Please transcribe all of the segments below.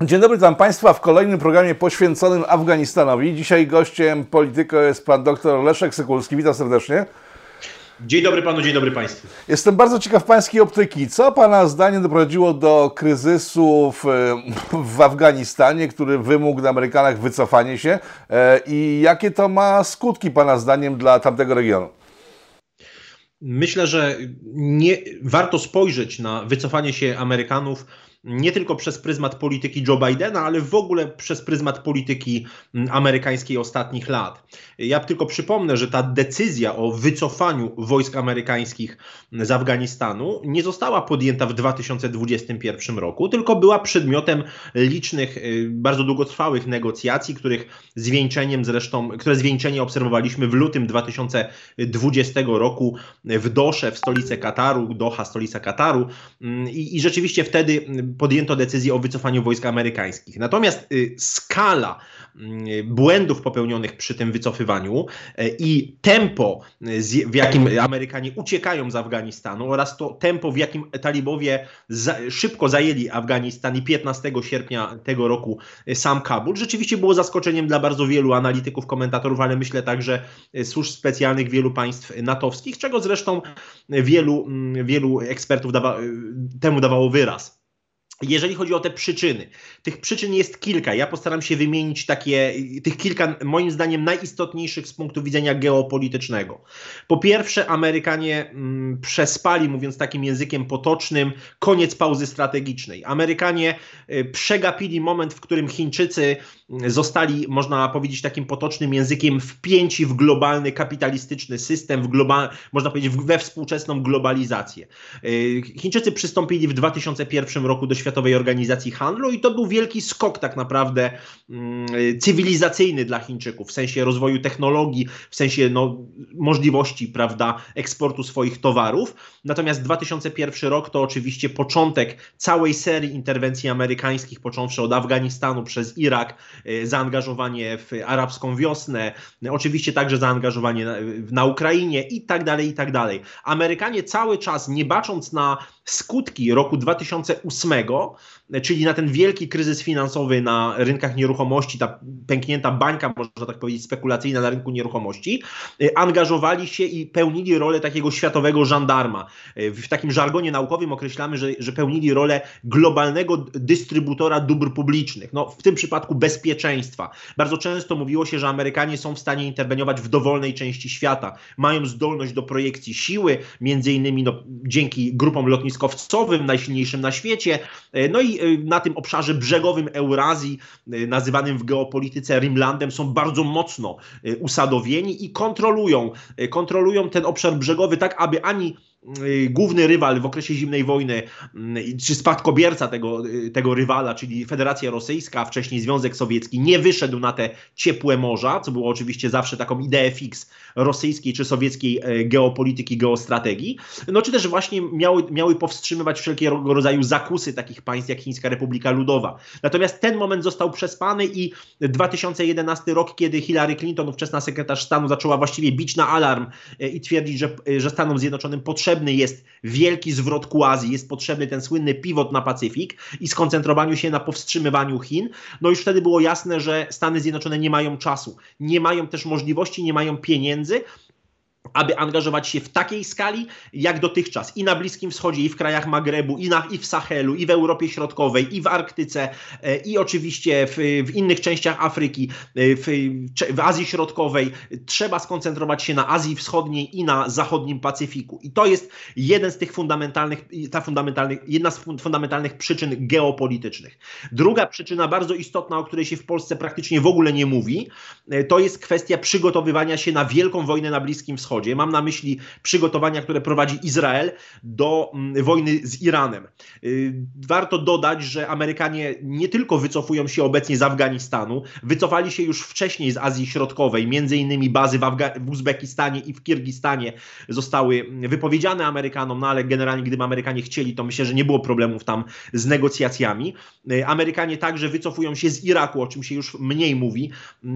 Dzień dobry, witam Państwa w kolejnym programie poświęconym Afganistanowi. Dzisiaj gościem polityko jest pan dr Leszek Sykulski. Witam serdecznie. Dzień dobry panu, dzień dobry państwu. Jestem bardzo ciekaw pańskiej optyki. Co pana zdaniem doprowadziło do kryzysu w, w Afganistanie, który wymógł na Amerykanach wycofanie się e, i jakie to ma skutki pana zdaniem dla tamtego regionu? Myślę, że nie, warto spojrzeć na wycofanie się Amerykanów nie tylko przez pryzmat polityki Joe Bidena, ale w ogóle przez pryzmat polityki amerykańskiej ostatnich lat. Ja tylko przypomnę, że ta decyzja o wycofaniu wojsk amerykańskich z Afganistanu nie została podjęta w 2021 roku, tylko była przedmiotem licznych, y, bardzo długotrwałych negocjacji, których zwieńczeniem zresztą, które zwieńczenie obserwowaliśmy w lutym 2020 roku w Dosze, w stolicy Kataru, Doha, stolica Kataru i, i rzeczywiście wtedy podjęto decyzję o wycofaniu wojsk amerykańskich. Natomiast y, skala y, błędów popełnionych przy tym wycofywaniu y, i tempo, w jakim Amerykanie uciekają z Afganistanu oraz to tempo, w jakim talibowie szybko zajęli Afganistan i 15 sierpnia tego roku sam Kabul, rzeczywiście było zaskoczeniem dla bardzo wielu analityków, komentatorów, ale myślę także służb specjalnych wielu państw natowskich, czego zresztą wielu, mm, wielu ekspertów dawa, temu dawało wyraz. Jeżeli chodzi o te przyczyny, tych przyczyn jest kilka. Ja postaram się wymienić takie, tych kilka, moim zdaniem, najistotniejszych z punktu widzenia geopolitycznego. Po pierwsze, Amerykanie mm, przespali, mówiąc takim językiem potocznym, koniec pauzy strategicznej. Amerykanie y, przegapili moment, w którym Chińczycy y, zostali, można powiedzieć takim potocznym językiem, wpięci w globalny kapitalistyczny system, w global, można powiedzieć we współczesną globalizację. Y, Chińczycy przystąpili w 2001 roku do Światowej Organizacji Handlu i to był wielki skok tak naprawdę mm, cywilizacyjny dla Chińczyków w sensie rozwoju technologii, w sensie no, możliwości prawda, eksportu swoich towarów. Natomiast 2001 rok to oczywiście początek całej serii interwencji amerykańskich, począwszy od Afganistanu przez Irak, e, zaangażowanie w arabską wiosnę, oczywiście także zaangażowanie na, na Ukrainie i tak dalej, i tak dalej. Amerykanie cały czas, nie bacząc na skutki roku 2008, czyli na ten wielki kryzys finansowy na rynkach nieruchomości, ta pęknięta bańka, można tak powiedzieć, spekulacyjna na rynku nieruchomości, y, angażowali się i pełnili rolę takiego światowego żandarma. Y, w takim żargonie naukowym określamy, że, że pełnili rolę globalnego dystrybutora dóbr publicznych, no, w tym przypadku bezpieczeństwa. Bardzo często mówiło się, że Amerykanie są w stanie interweniować w dowolnej części świata, mają zdolność do projekcji siły, między innymi no, dzięki grupom lotniskowcowym, najsilniejszym na świecie, y, no i Y, na tym obszarze brzegowym Eurazji, y, nazywanym w geopolityce Rimlandem, są bardzo mocno y, usadowieni i kontrolują, kontrolują ten obszar brzegowy tak, aby ani główny rywal w okresie zimnej wojny, y, czy spadkobierca tego, y, tego rywala, czyli Federacja Rosyjska, wcześniej Związek Sowiecki, nie wyszedł na te ciepłe morza, co było oczywiście zawsze taką ideę fix rosyjskiej czy sowieckiej geopolityki, geostrategii, no czy też właśnie miały, miały powstrzymywać wszelkiego rodzaju zakusy takich państw jak Chińska Republika Ludowa. Natomiast ten moment został przespany i 2011 rok, kiedy Hillary Clinton, ówczesna sekretarz stanu, zaczęła właściwie bić na alarm i twierdzić, że, że Stanom Zjednoczonym potrzebne potrzebny jest wielki zwrot ku Azji, jest potrzebny ten słynny pivot na Pacyfik i skoncentrowaniu się na powstrzymywaniu Chin, no już wtedy było jasne, że Stany Zjednoczone nie mają czasu, nie mają też możliwości, nie mają pieniędzy, aby angażować się w takiej skali jak dotychczas i na Bliskim Wschodzie, i w krajach Magrebu, i, na, i w Sahelu, i w Europie Środkowej, i w Arktyce, e, i oczywiście w, w innych częściach Afryki, e, w, w Azji Środkowej. Trzeba skoncentrować się na Azji Wschodniej i na zachodnim Pacyfiku. I to jest jeden z tych fundamentalnych, ta fundamentalnych, jedna z fundamentalnych przyczyn geopolitycznych. Druga przyczyna, bardzo istotna, o której się w Polsce praktycznie w ogóle nie mówi, e, to jest kwestia przygotowywania się na wielką wojnę na Bliskim Wschodzie. Wschodzie. Mam na myśli przygotowania, które prowadzi Izrael do mm, wojny z Iranem. Y, warto dodać, że Amerykanie nie tylko wycofują się obecnie z Afganistanu, wycofali się już wcześniej z Azji Środkowej, między innymi bazy w, Afga w Uzbekistanie i w Kirgistanie zostały wypowiedziane Amerykanom, no ale generalnie gdyby Amerykanie chcieli, to myślę, że nie było problemów tam z negocjacjami. Y, Amerykanie także wycofują się z Iraku, o czym się już mniej mówi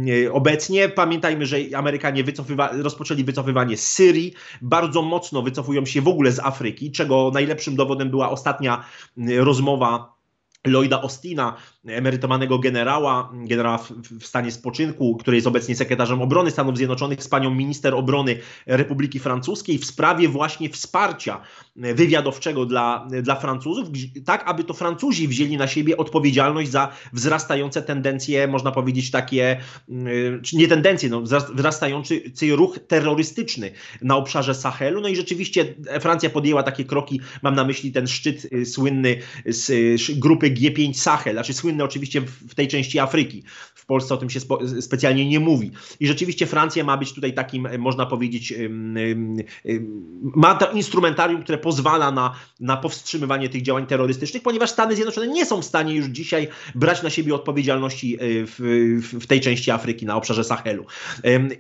y, obecnie. Pamiętajmy, że Amerykanie wycofywa rozpoczęli wycofywanie z Syrii, bardzo mocno wycofują się w ogóle z Afryki, czego najlepszym dowodem była ostatnia y, rozmowa Lloyda Austina, emerytowanego generała, generała w, stanie spoczynku, który jest obecnie sekretarzem obrony Stanów Zjednoczonych, z panią minister obrony Republiki Francuskiej w sprawie właśnie wsparcia wywiadowczego dla, dla Francuzów, tak aby to Francuzi wzięli na siebie odpowiedzialność za wzrastające tendencje, można powiedzieć takie, mm, nie tendencje, no, wzrastający ruch terrorystyczny na obszarze Sahelu. No i rzeczywiście Francja podjęła takie kroki, mam na myśli ten szczyt y, słynny z grupy G5 Sahel, znaczy słynny oczywiście w tej części Afryki. W Polsce o tym się specjalnie nie mówi. I rzeczywiście Francja ma być tutaj takim, można powiedzieć, ma to instrumentarium, które pozwala na, na powstrzymywanie tych działań terrorystycznych, ponieważ Stany Zjednoczone nie są w stanie już dzisiaj brać na siebie odpowiedzialności e, w, w tej części Afryki, na obszarze Sahelu.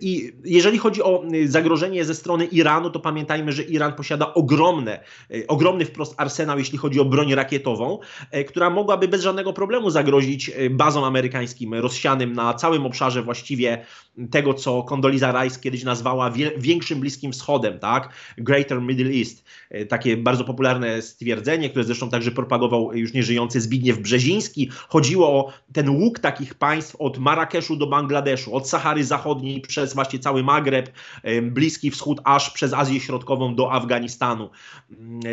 I jeżeli chodzi o zagrożenie ze strony Iranu, to pamiętajmy, że Iran posiada ogromne, e, ogromny wprost arsenał, jeśli chodzi o broń rakietową, e, która mogłaby bez żadnego problemu zagrozić bazom amerykańskim rozsianym na całym obszarze właściwie tego, co Condoleezza Rice kiedyś nazwała większym Bliskim Wschodem, tak? Greater Middle East. Takie bardzo popularne stwierdzenie, które zresztą także propagował już nieżyjący Zbigniew Brzeziński. Chodziło o ten łuk takich państw od Marrakeszu do Bangladeszu, od Sahary Zachodniej przez właśnie cały Magreb, Bliski Wschód, aż przez Azję Środkową do Afganistanu.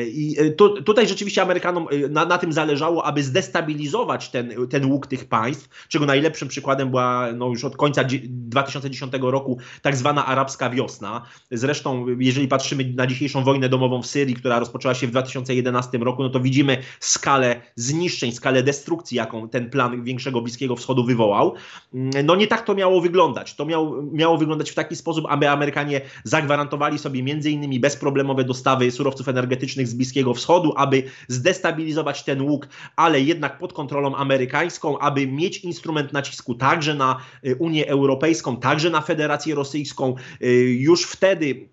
I tu, tutaj rzeczywiście Amerykanom na, na, tym zależało, aby zdestabilizować ten, ten łuk tych państw, czego najlepszym przykładem była no, już od końca 2010 roku tak zwana arabska wiosna. Zresztą, jeżeli patrzymy na dzisiejszą wojnę domową w Syrii, która rozpoczęła się w 2011 roku, no to widzimy skalę zniszczeń, skalę destrukcji, jaką ten plan większego Bliskiego Wschodu wywołał. No nie tak to miało wyglądać. To miało, wyglądać w taki sposób, aby Amerykanie zagwarantowali sobie między innymi bezproblemowe dostawy surowców energetycznych z Bliskiego Wschodu, aby zdestabilizować ten łuk, ale jednak pod kontrolą amerykańską, aby mieć instrument nacisku także na y, Unię Europejską, także na Federację Rosyjską. Y, już wtedy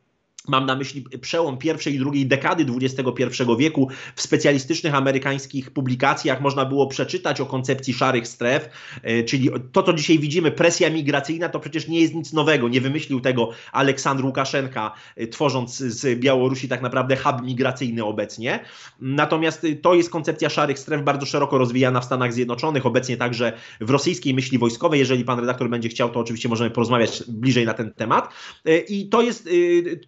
Mam na myśli przełom pierwszej i drugiej dekady XXI wieku. W specjalistycznych amerykańskich publikacjach można było przeczytać o koncepcji szarych stref, e, czyli to, co dzisiaj widzimy, presja migracyjna, to przecież nie jest nic nowego. Nie wymyślił tego Aleksandr Łukaszenka, e, tworząc z Białorusi tak naprawdę hub migracyjny obecnie. Natomiast e, to jest koncepcja szarych stref bardzo szeroko rozwijana w Stanach Zjednoczonych, obecnie także w rosyjskiej myśli wojskowej. Jeżeli pan redaktor będzie chciał, to oczywiście możemy porozmawiać bliżej na ten temat. I to jest.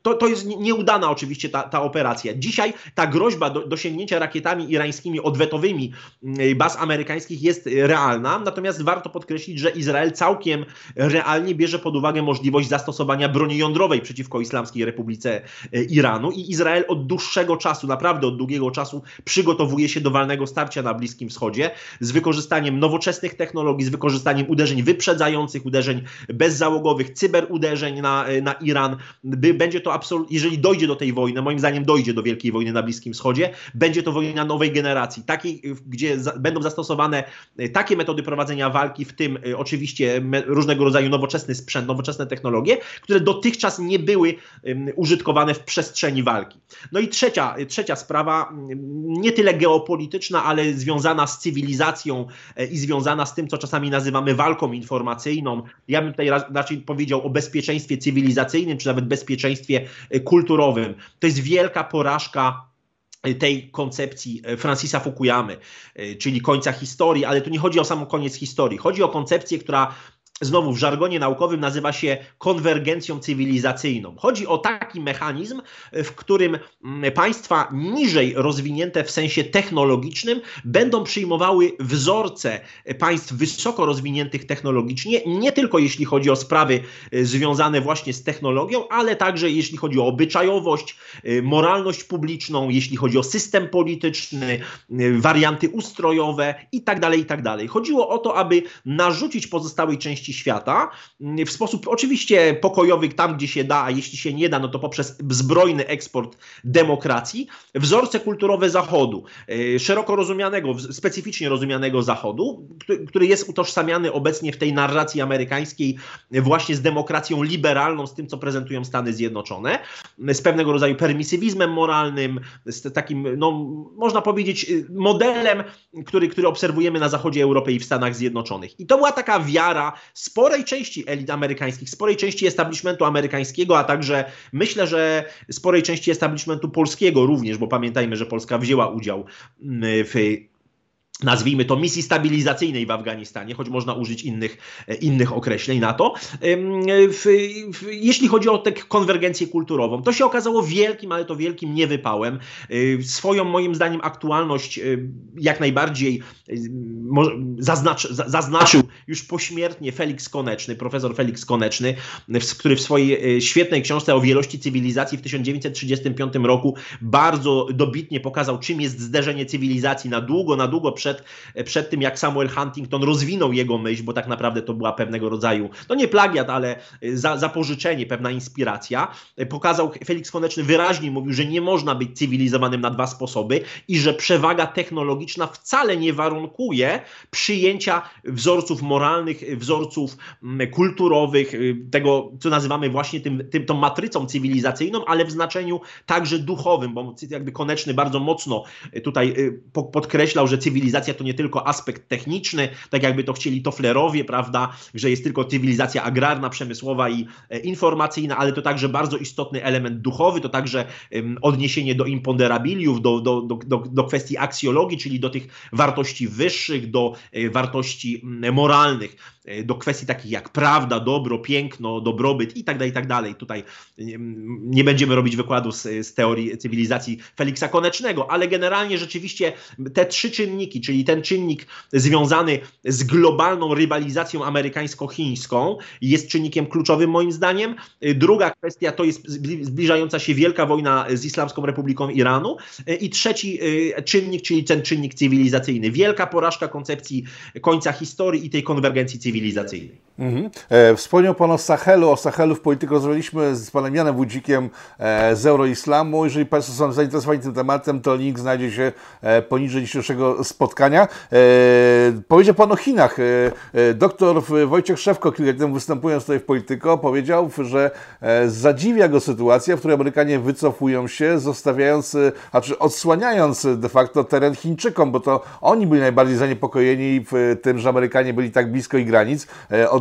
To, to to jest nieudana oczywiście ta, ta operacja. Dzisiaj ta groźba do, dosięgnięcia rakietami irańskimi odwetowymi mm, baz amerykańskich jest realna, natomiast warto podkreślić, że Izrael całkiem realnie bierze pod uwagę możliwość zastosowania broni jądrowej przeciwko Islamskiej Republice e, Iranu i Izrael od dłuższego czasu, naprawdę od długiego czasu przygotowuje się do walnego starcia na Bliskim Wschodzie z wykorzystaniem nowoczesnych technologii, z wykorzystaniem uderzeń wyprzedzających, uderzeń bezzałogowych, cyberuderzeń na, e, na Iran. Będzie to absolutnie jeżeli dojdzie do tej wojny, moim zdaniem dojdzie do wielkiej wojny na Bliskim Wschodzie, będzie to wojna nowej generacji, takiej, gdzie za, będą zastosowane e, takie metody prowadzenia walki, w tym y, oczywiście me, różnego rodzaju nowoczesny sprzęt, nowoczesne technologie, które dotychczas nie były y, użytkowane w przestrzeni walki. No i trzecia, trzecia sprawa, nie tyle geopolityczna, ale związana z cywilizacją i związana z tym, co czasami nazywamy walką informacyjną. Ja bym tutaj raczej powiedział o bezpieczeństwie cywilizacyjnym, czy nawet bezpieczeństwie kulturowym. To jest wielka porażka tej koncepcji Francisa Fukuyamy, czyli końca historii, ale tu nie chodzi o sam koniec historii. Chodzi o koncepcję, która znowu w żargonie naukowym nazywa się konwergencją cywilizacyjną. Chodzi o taki mechanizm, w którym mm, państwa niżej rozwinięte w sensie technologicznym będą przyjmowały wzorce państw wysoko rozwiniętych technologicznie, nie tylko jeśli chodzi o sprawy e, związane właśnie z technologią, ale także jeśli chodzi o obyczajowość, e, moralność publiczną, jeśli chodzi o system polityczny, e, warianty ustrojowe itd. Tak itd. Tak Chodziło o to, aby narzucić pozostałej części części świata w sposób oczywiście pokojowy tam, gdzie się da, a jeśli się nie da, no to poprzez zbrojny eksport demokracji, wzorce kulturowe Zachodu, e, szeroko rozumianego, specyficznie rozumianego Zachodu, który jest utożsamiany obecnie w tej narracji amerykańskiej właśnie z demokracją liberalną, z tym, co prezentują Stany Zjednoczone, z pewnego rodzaju permisywizmem moralnym, z takim, no, można powiedzieć, modelem, który, który obserwujemy na zachodzie Europy i w Stanach Zjednoczonych. I to była taka wiara sporej części elit amerykańskich, sporej części establishmentu amerykańskiego, a także myślę, że sporej części establishmentu polskiego również, bo pamiętajmy, że Polska wzięła udział mm, w nazwijmy to misji stabilizacyjnej w Afganistanie, choć można użyć innych, e, innych określeń na to. Jeśli chodzi o tę konwergencję kulturową, to się okazało wielkim, ale to wielkim niewypałem. E, swoją, moim zdaniem, aktualność e, jak najbardziej zaznacz, zaznaczył już pośmiertnie Felix Koneczny, profesor Felix Koneczny, który w swojej świetnej książce o wielości cywilizacji w 1935 roku bardzo dobitnie pokazał, czym jest zderzenie cywilizacji na długo, na długo przed przed, przed tym, jak Samuel Huntington rozwinął jego myśl, bo tak naprawdę to była pewnego rodzaju, no nie plagiat, ale za, zapożyczenie, pewna inspiracja. Pokazał, Felix Koneczny wyraźnie mówił, że nie można być cywilizowanym na dwa sposoby i że przewaga technologiczna wcale nie warunkuje przyjęcia wzorców moralnych, wzorców mm, kulturowych, y, tego, co nazywamy właśnie tym, tym, tą matrycą cywilizacyjną, ale w znaczeniu także duchowym, bo jakby Koneczny bardzo mocno tutaj y, podkreślał, że cywilizacja cywilizacja to nie tylko aspekt techniczny, tak jakby to chcieli Tofflerowie, prawda, że jest tylko cywilizacja agrarna, przemysłowa i e, informacyjna, ale to także bardzo istotny element duchowy, to także odniesienie do imponderabiliów, do, do, do, do, kwestii aksjologii, czyli do tych wartości wyższych, do e, wartości moralnych, do kwestii takich jak prawda, dobro, piękno, dobrobyt i tak dalej, i tak dalej. Tutaj nie będziemy robić wykładu z, z teorii cywilizacji Feliksa Konecznego, ale generalnie rzeczywiście te trzy czynniki, czyli ten czynnik związany z globalną rywalizacją amerykańsko-chińską jest czynnikiem kluczowym moim zdaniem. Druga kwestia to jest zbliżająca się wielka wojna z Islamską Republiką Iranu i trzeci czynnik, czyli ten czynnik cywilizacyjny. Wielka porażka koncepcji końca historii i tej konwergencji cywilizacyjnej cywilizacyjnej. Mhm. E, wspomniał Pan o Sahelu. O Sahelu w polityce rozmawialiśmy z Panem Janem Wójcikiem e, z Euroislamu. Jeżeli Państwo są zainteresowani tym tematem, to link znajdzie się e, poniżej dzisiejszego spotkania. Powiedział Pan o Chinach. Doktor Wojciech Szewko, kilka dni temu występując tutaj w Polityko, powiedział, że zadziwia go sytuacja, w której Amerykanie wycofują się, zostawiając, a czy odsłaniając de facto teren Chińczykom, bo to oni byli najbardziej zaniepokojeni tym, że Amerykanie byli tak blisko ich granic.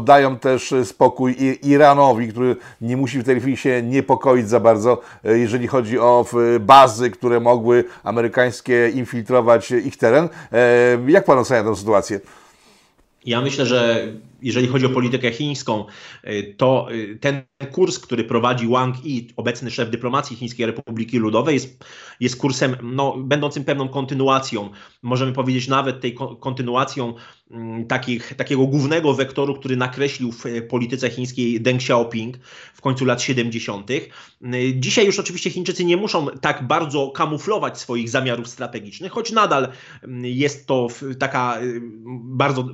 Oddają też spokój Iranowi, który nie musi w tej chwili się niepokoić za bardzo, jeżeli chodzi o bazy, które mogły amerykańskie infiltrować ich teren. Jak pan ocenia tę sytuację? Ja myślę, że jeżeli chodzi o politykę chińską, y, to y, ten kurs, który prowadzi Wang Yi, obecny szef dyplomacji Chińskiej Republiki Ludowej, jest, jest kursem no, będącym pewną kontynuacją, możemy powiedzieć nawet tej kontynuacją mm, takich, takiego głównego wektoru, który nakreślił w polityce chińskiej Deng Xiaoping w końcu lat 70. Y, dzisiaj już oczywiście Chińczycy nie muszą tak bardzo kamuflować swoich zamiarów strategicznych, choć nadal mm, jest to taka bardzo,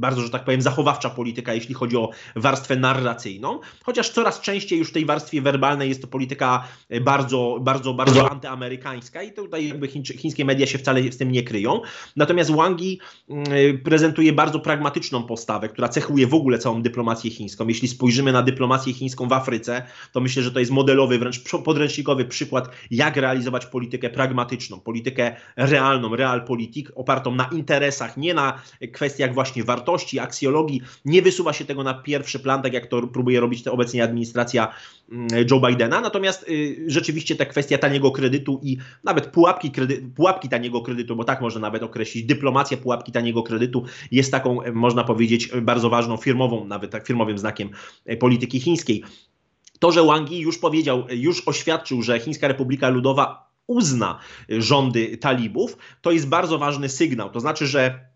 bardzo że tak powiem, zachowawcza polityka, jeśli chodzi o warstwę narracyjną, chociaż coraz częściej już w tej warstwie werbalnej jest to polityka e, bardzo, bardzo, bardzo antyamerykańska i tutaj jakby chińskie media się wcale z tym nie kryją. Natomiast Wang Yi mm, e, prezentuje bardzo pragmatyczną postawę, która cechuje w ogóle całą dyplomację chińską. Jeśli spojrzymy na dyplomację chińską w Afryce, to myślę, że to jest modelowy, wręcz podręcznikowy przykład, jak realizować politykę pragmatyczną, politykę realną, realpolitik, opartą na interesach, nie na kwestiach właśnie wartości, aksjologii, nie wysuwa się tego na pierwszy plan, tak jak to próbuje robić obecnie administracja mm, Joe Bidena. Natomiast y, rzeczywiście ta kwestia taniego kredytu i nawet pułapki, kredy, pułapki taniego kredytu, bo tak można nawet określić, dyplomacja pułapki taniego kredytu jest taką, e, można powiedzieć, bardzo ważną firmową, nawet tak firmowym znakiem e, polityki chińskiej. To, że Wang Yi już powiedział, już oświadczył, że Chińska Republika Ludowa uzna rządy talibów, to jest bardzo ważny sygnał. To znaczy, że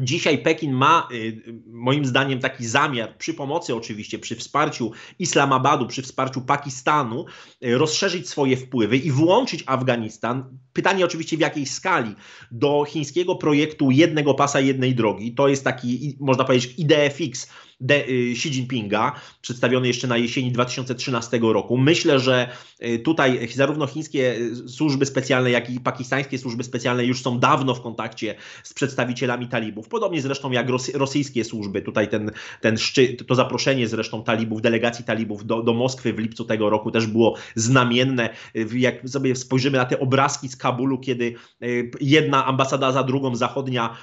Dzisiaj Pekin ma, y, moim zdaniem, taki zamiar, przy pomocy oczywiście, przy wsparciu Islamabadu, przy wsparciu Pakistanu, y, rozszerzyć swoje wpływy i włączyć Afganistan. Pytanie oczywiście w jakiej skali do chińskiego projektu jednego pasa, jednej drogi. To jest taki, można powiedzieć, idea fix de, y, Xi Jinpinga, przedstawiony jeszcze na jesieni 2013 roku. Myślę, że y, tutaj zarówno chińskie y, służby specjalne, jak i pakistańskie służby specjalne już są dawno w kontakcie z przedstawicielami talibów. Podobnie zresztą jak rosyjskie służby. Tutaj ten, ten szczyt, to zaproszenie zresztą talibów, delegacji talibów do, do Moskwy w lipcu tego roku też było znamienne. Jak sobie spojrzymy na te obrazki z Kabulu, kiedy jedna ambasada za drugą zachodnia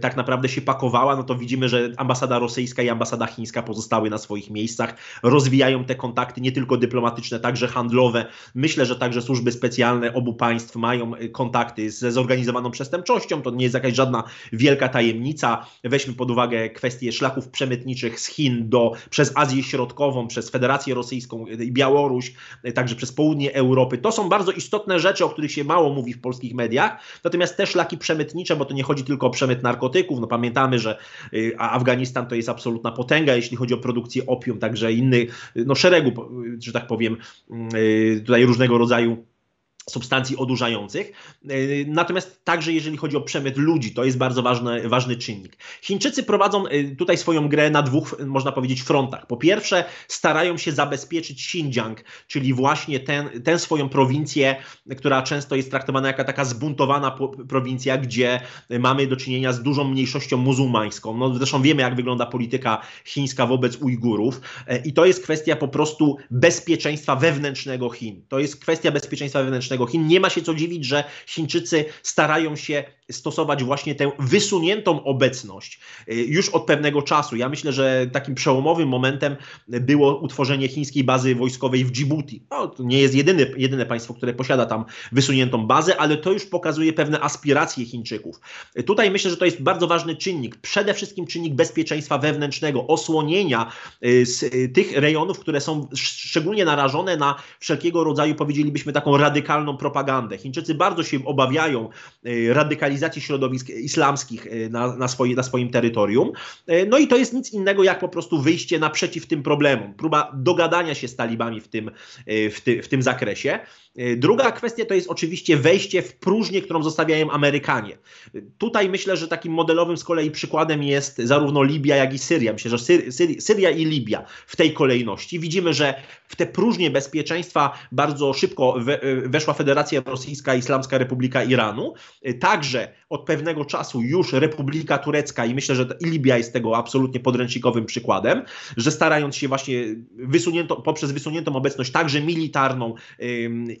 tak naprawdę się pakowała, no to widzimy, że ambasada rosyjska i ambasada chińska pozostały na swoich miejscach, rozwijają te kontakty nie tylko dyplomatyczne, także handlowe. Myślę, że także służby specjalne obu państw mają kontakty ze zorganizowaną przestępczością. To nie jest jakaś żadna wielka tajemnica. Weźmy pod uwagę kwestię szlaków przemytniczych z Chin do, przez Azję Środkową, przez Federację Rosyjską i Białoruś, także przez południe Europy. To są bardzo istotne rzeczy, o których się mało mówi w polskich mediach. Natomiast te szlaki przemytnicze, bo to nie chodzi tylko o przemyt narkotyków. No pamiętamy, że y, Afganistan to jest absolutna potęga, jeśli chodzi o produkcję opium, także inny, no szeregu, że tak powiem, y, tutaj różnego rodzaju substancji odurzających. E, natomiast także jeżeli chodzi o przemyt ludzi, to jest bardzo ważny, ważny czynnik. Chińczycy prowadzą e, tutaj swoją grę na dwóch, można powiedzieć, frontach. Po pierwsze, starają się zabezpieczyć Xinjiang, czyli właśnie ten, tę swoją prowincję, która często jest traktowana jako taka zbuntowana prowincja, gdzie mamy do czynienia z dużą mniejszością muzułmańską. No, zresztą wiemy, jak wygląda polityka chińska wobec Ujgurów e, i to jest kwestia po prostu bezpieczeństwa wewnętrznego Chin. To jest kwestia bezpieczeństwa wewnętrznego Chin. Nie ma się co dziwić, że Chińczycy starają się stosować właśnie tę wysuniętą obecność y, już od pewnego czasu. Ja myślę, że takim przełomowym momentem było utworzenie chińskiej bazy wojskowej w Djibouti. No, to nie jest jedyny, jedyne państwo, które posiada tam wysuniętą bazę, ale to już pokazuje pewne aspiracje Chińczyków. Tutaj myślę, że to jest bardzo ważny czynnik. Przede wszystkim czynnik bezpieczeństwa wewnętrznego, osłonienia y, y, tych rejonów, które są szczególnie narażone na wszelkiego rodzaju, powiedzielibyśmy, taką radykalną propagandę. Chińczycy bardzo się obawiają radykalizacji radykalizacji środowisk islamskich e, na, na, swoje, na swoim terytorium. E, no i to jest nic innego jak po prostu wyjście naprzeciw tym problemom, próba dogadania się z talibami w tym, e, w, ty, w tym zakresie. Druga kwestia to jest oczywiście wejście w próżnię, którą zostawiają Amerykanie. Tutaj myślę, że takim modelowym z kolei przykładem jest zarówno Libia, jak i Syria. Myślę, że Syr, Syr, Syria i Libia w tej kolejności. Widzimy, że w te próżnie bezpieczeństwa bardzo szybko we, weszła Federacja Rosyjska, Islamska Republika Iranu. Także od pewnego czasu już Republika Turecka i myślę, że Libia jest tego absolutnie podręcznikowym przykładem, że starając się właśnie wysunięto, poprzez wysuniętą obecność także militarną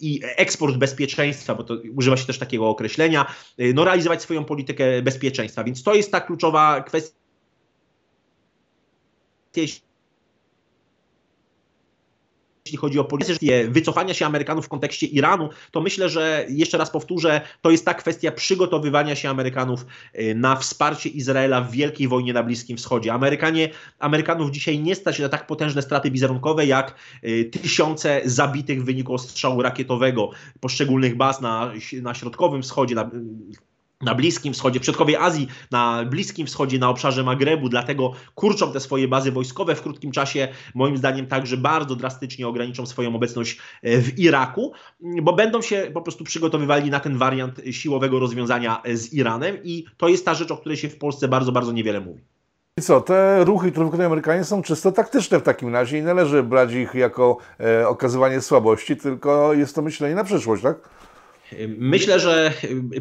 i eksport bezpieczeństwa, bo to używa się też takiego określenia, yy, no realizować swoją politykę bezpieczeństwa. Więc to jest ta kluczowa kwestia chodzi o politykę wycofania się Amerykanów w kontekście Iranu, to myślę, że jeszcze raz powtórzę, to jest ta kwestia przygotowywania się Amerykanów y, na wsparcie Izraela w wielkiej wojnie na Bliskim Wschodzie. Amerykanie, Amerykanów dzisiaj nie stać na tak potężne straty wizerunkowe, jak y, tysiące zabitych w wyniku ostrzału rakietowego poszczególnych baz na, na Środkowym Wschodzie, na, na Bliskim Wschodzie, w środkowej Azji, na Bliskim Wschodzie, na obszarze Magrebu, dlatego kurczą te swoje bazy wojskowe w krótkim czasie, moim zdaniem także bardzo drastycznie ograniczą swoją obecność e, w Iraku, bo będą się po prostu przygotowywali na ten wariant siłowego rozwiązania e, z Iranem i to jest ta rzecz, o której się w Polsce bardzo, bardzo niewiele mówi. I co, te ruchy, które wykonują Amerykanie są czysto taktyczne w takim razie i należy brać ich jako e, okazywanie słabości, tylko jest to myślenie na przyszłość, tak? Myślę, że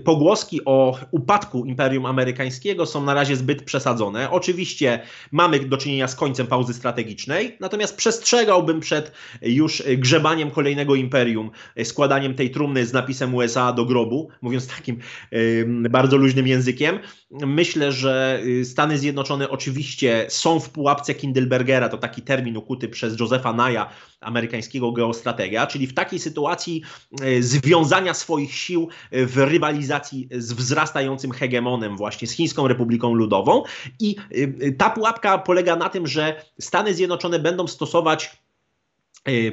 pogłoski o upadku Imperium Amerykańskiego są na razie zbyt przesadzone. Oczywiście mamy do czynienia z końcem pauzy strategicznej, natomiast przestrzegałbym przed już grzebaniem kolejnego imperium, składaniem tej trumny z napisem USA do grobu, mówiąc takim bardzo luźnym językiem. Myślę, że Stany Zjednoczone oczywiście są w pułapce Kindlebergera, to taki termin ukuty przez Josepha Naya, amerykańskiego geostratega, czyli w takiej sytuacji e, związania swoich sił w rywalizacji z wzrastającym hegemonem właśnie z Chińską Republiką Ludową. I e, ta pułapka polega na tym, że Stany Zjednoczone będą stosować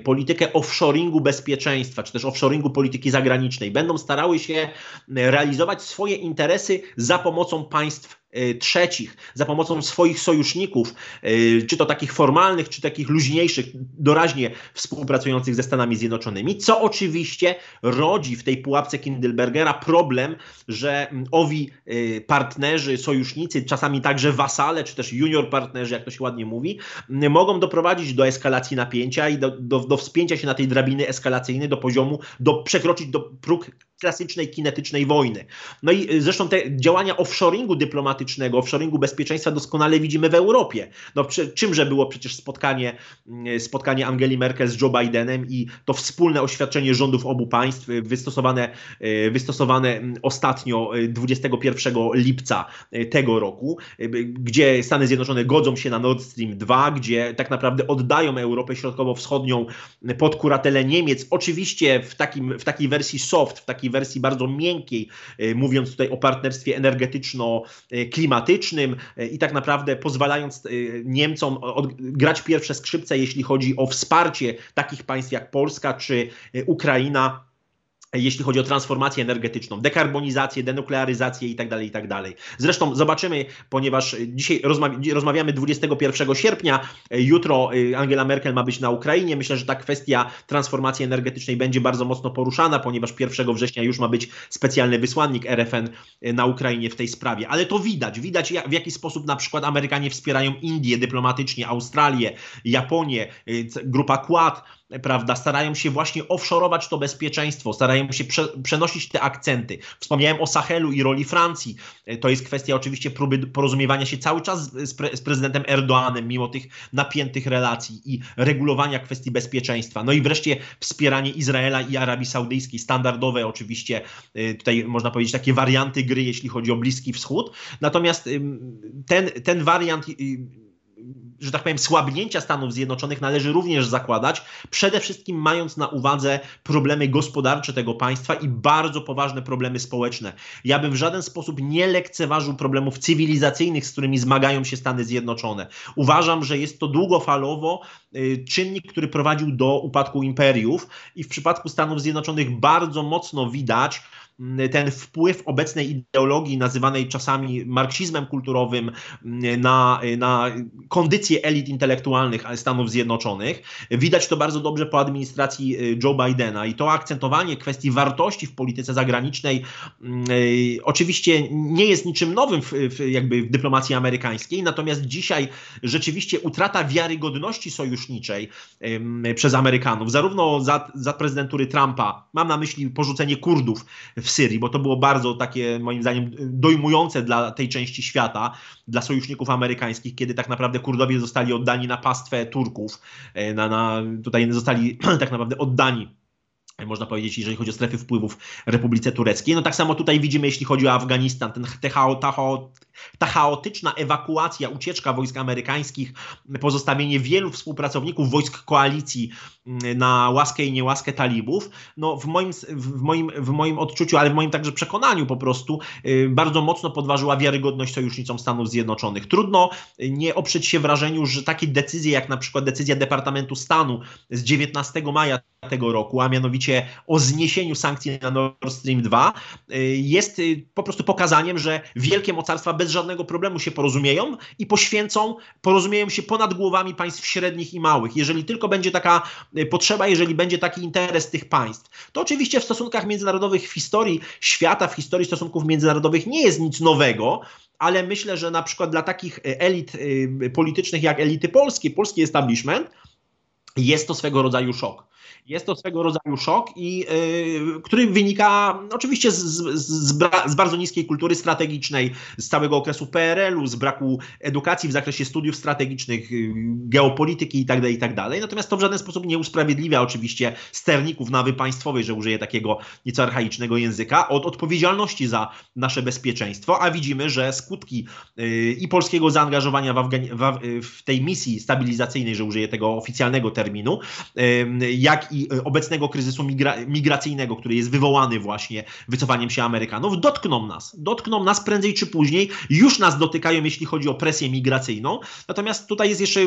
politykę offshoringu bezpieczeństwa, czy też offshoringu polityki zagranicznej. Będą starały się realizować swoje interesy za pomocą państw Y, trzecich, za pomocą swoich sojuszników, y, czy to takich formalnych, czy takich luźniejszych, doraźnie współpracujących ze Stanami Zjednoczonymi, co oczywiście rodzi w tej pułapce Kindlebergera problem, że owi y, partnerzy, sojusznicy, czasami także wasale, czy też junior partnerzy, jak to się ładnie mówi, mogą doprowadzić do eskalacji napięcia i do, do, do wspięcia się na tej drabiny eskalacyjnej do poziomu, do przekroczyć do próg klasycznej, kinetycznej wojny. No i y, zresztą te działania offshoringu dyplomatycznego, offshoringu bezpieczeństwa doskonale widzimy w Europie. No czymże było przecież spotkanie, y, spotkanie Angeli Merkel z Joe Bidenem i to wspólne oświadczenie rządów obu państw y, wystosowane, wystosowane mm, ostatnio 21 lipca tego roku, gdzie Stany Zjednoczone godzą się na Nord Stream 2, gdzie tak naprawdę oddają Europę Środkowo-Wschodnią pod kuratelę Niemiec. Oczywiście w, takim, w takiej wersji soft, w takiej wersji bardzo miękkiej, e, mówiąc tutaj o partnerstwie energetyczno-klimatycznym e, i tak naprawdę pozwalając e, Niemcom grać pierwsze skrzypce, jeśli chodzi o wsparcie takich państw jak Polska czy Ukraina jeśli chodzi o transformację energetyczną, dekarbonizację, denuklearyzację itd., tak itd. Tak Zresztą zobaczymy, ponieważ dzisiaj rozmawiamy 21 sierpnia, jutro y, Angela Merkel ma być na Ukrainie. Myślę, że ta kwestia transformacji energetycznej będzie bardzo mocno poruszana, ponieważ 1 września już ma być specjalny wysłannik RFN y, na Ukrainie w tej sprawie. Ale to widać, widać w jaki sposób na przykład Amerykanie wspierają Indię dyplomatycznie, Australię, Japonię, y, grupa Quad, prawda, starają się właśnie offshorować to bezpieczeństwo, starają się prze, przenosić te akcenty. Wspomniałem o Sahelu i roli Francji. E, to jest kwestia oczywiście próby porozumiewania się cały czas z, pre, z prezydentem Erdoanem, mimo tych napiętych relacji i regulowania kwestii bezpieczeństwa. No i wreszcie wspieranie Izraela i Arabii Saudyjskiej, standardowe oczywiście, e, tutaj można powiedzieć takie warianty gry, jeśli chodzi o Bliski Wschód. Natomiast ten, ten wariant że tak powiem, słabnięcia Stanów Zjednoczonych należy również zakładać, przede wszystkim mając na uwadze problemy gospodarcze tego państwa i bardzo poważne problemy społeczne. Ja bym w żaden sposób nie lekceważył problemów cywilizacyjnych, z którymi zmagają się Stany Zjednoczone. Uważam, że jest to długofalowo y, czynnik, który prowadził do upadku imperiów i w przypadku Stanów Zjednoczonych bardzo mocno widać, ten wpływ obecnej ideologii, nazywanej czasami marksizmem kulturowym, na, na kondycję elit intelektualnych Stanów Zjednoczonych. Widać to bardzo dobrze po administracji y, Joe Bidena i to akcentowanie kwestii wartości w polityce zagranicznej y, oczywiście nie jest niczym nowym w, w, jakby w dyplomacji amerykańskiej, natomiast dzisiaj rzeczywiście utrata wiarygodności sojuszniczej przez Amerykanów, zarówno za, za prezydentury Trumpa, mam na myśli porzucenie Kurdów w Syrii, bo to było bardzo takie, moim zdaniem, dojmujące dla tej części świata, dla sojuszników amerykańskich, kiedy tak naprawdę Kurdowie zostali oddani na pastwę Turków, e, na, na, tutaj zostali tak naprawdę oddani można powiedzieć, jeżeli chodzi o strefy wpływów Republice Tureckiej. No tak samo tutaj widzimy, jeśli chodzi o Afganistan, ten, te, ta, ta chaotyczna ewakuacja, ucieczka wojsk amerykańskich, pozostawienie wielu współpracowników wojsk koalicji na łaskę i niełaskę talibów, no w moim, w moim, w moim odczuciu, ale w moim także przekonaniu po prostu y, bardzo mocno podważyła wiarygodność sojusznicom Stanów Zjednoczonych. Trudno nie oprzeć się wrażeniu, że takie decyzje jak na przykład decyzja Departamentu Stanu z 19 maja tego roku, a mianowicie o zniesieniu sankcji na Nord Stream 2, y, jest y, po prostu pokazaniem, że wielkie mocarstwa bez żadnego problemu się porozumieją i poświęcą, porozumieją się ponad głowami państw średnich i małych. Jeżeli tylko będzie taka y, potrzeba, jeżeli będzie taki interes tych państw. To oczywiście w stosunkach międzynarodowych, w historii świata, w historii stosunków międzynarodowych nie jest nic nowego, ale myślę, że na przykład dla takich elit politycznych jak elity polskie, polski establishment, jest to swego rodzaju szok. Jest to swego rodzaju szok, i, yy, który wynika oczywiście z, z, z, bardzo niskiej kultury strategicznej, z całego okresu PRL-u, z braku edukacji w zakresie studiów strategicznych, yy, geopolityki itd., tak itd. Tak Natomiast to w żaden sposób nie usprawiedliwia oczywiście sterników nawy państwowej, że użyje takiego nieco archaicznego języka, od odpowiedzialności za nasze bezpieczeństwo, a widzimy, że skutki yy, i polskiego zaangażowania w, w, w tej misji stabilizacyjnej, że użyję tego oficjalnego terminu, yy, jak i e, obecnego kryzysu migra migracyjnego, który jest wywołany właśnie wycofaniem się Amerykanów, dotkną nas. Dotkną nas prędzej czy później, już nas dotykają, jeśli chodzi o presję migracyjną. Natomiast tutaj jest jeszcze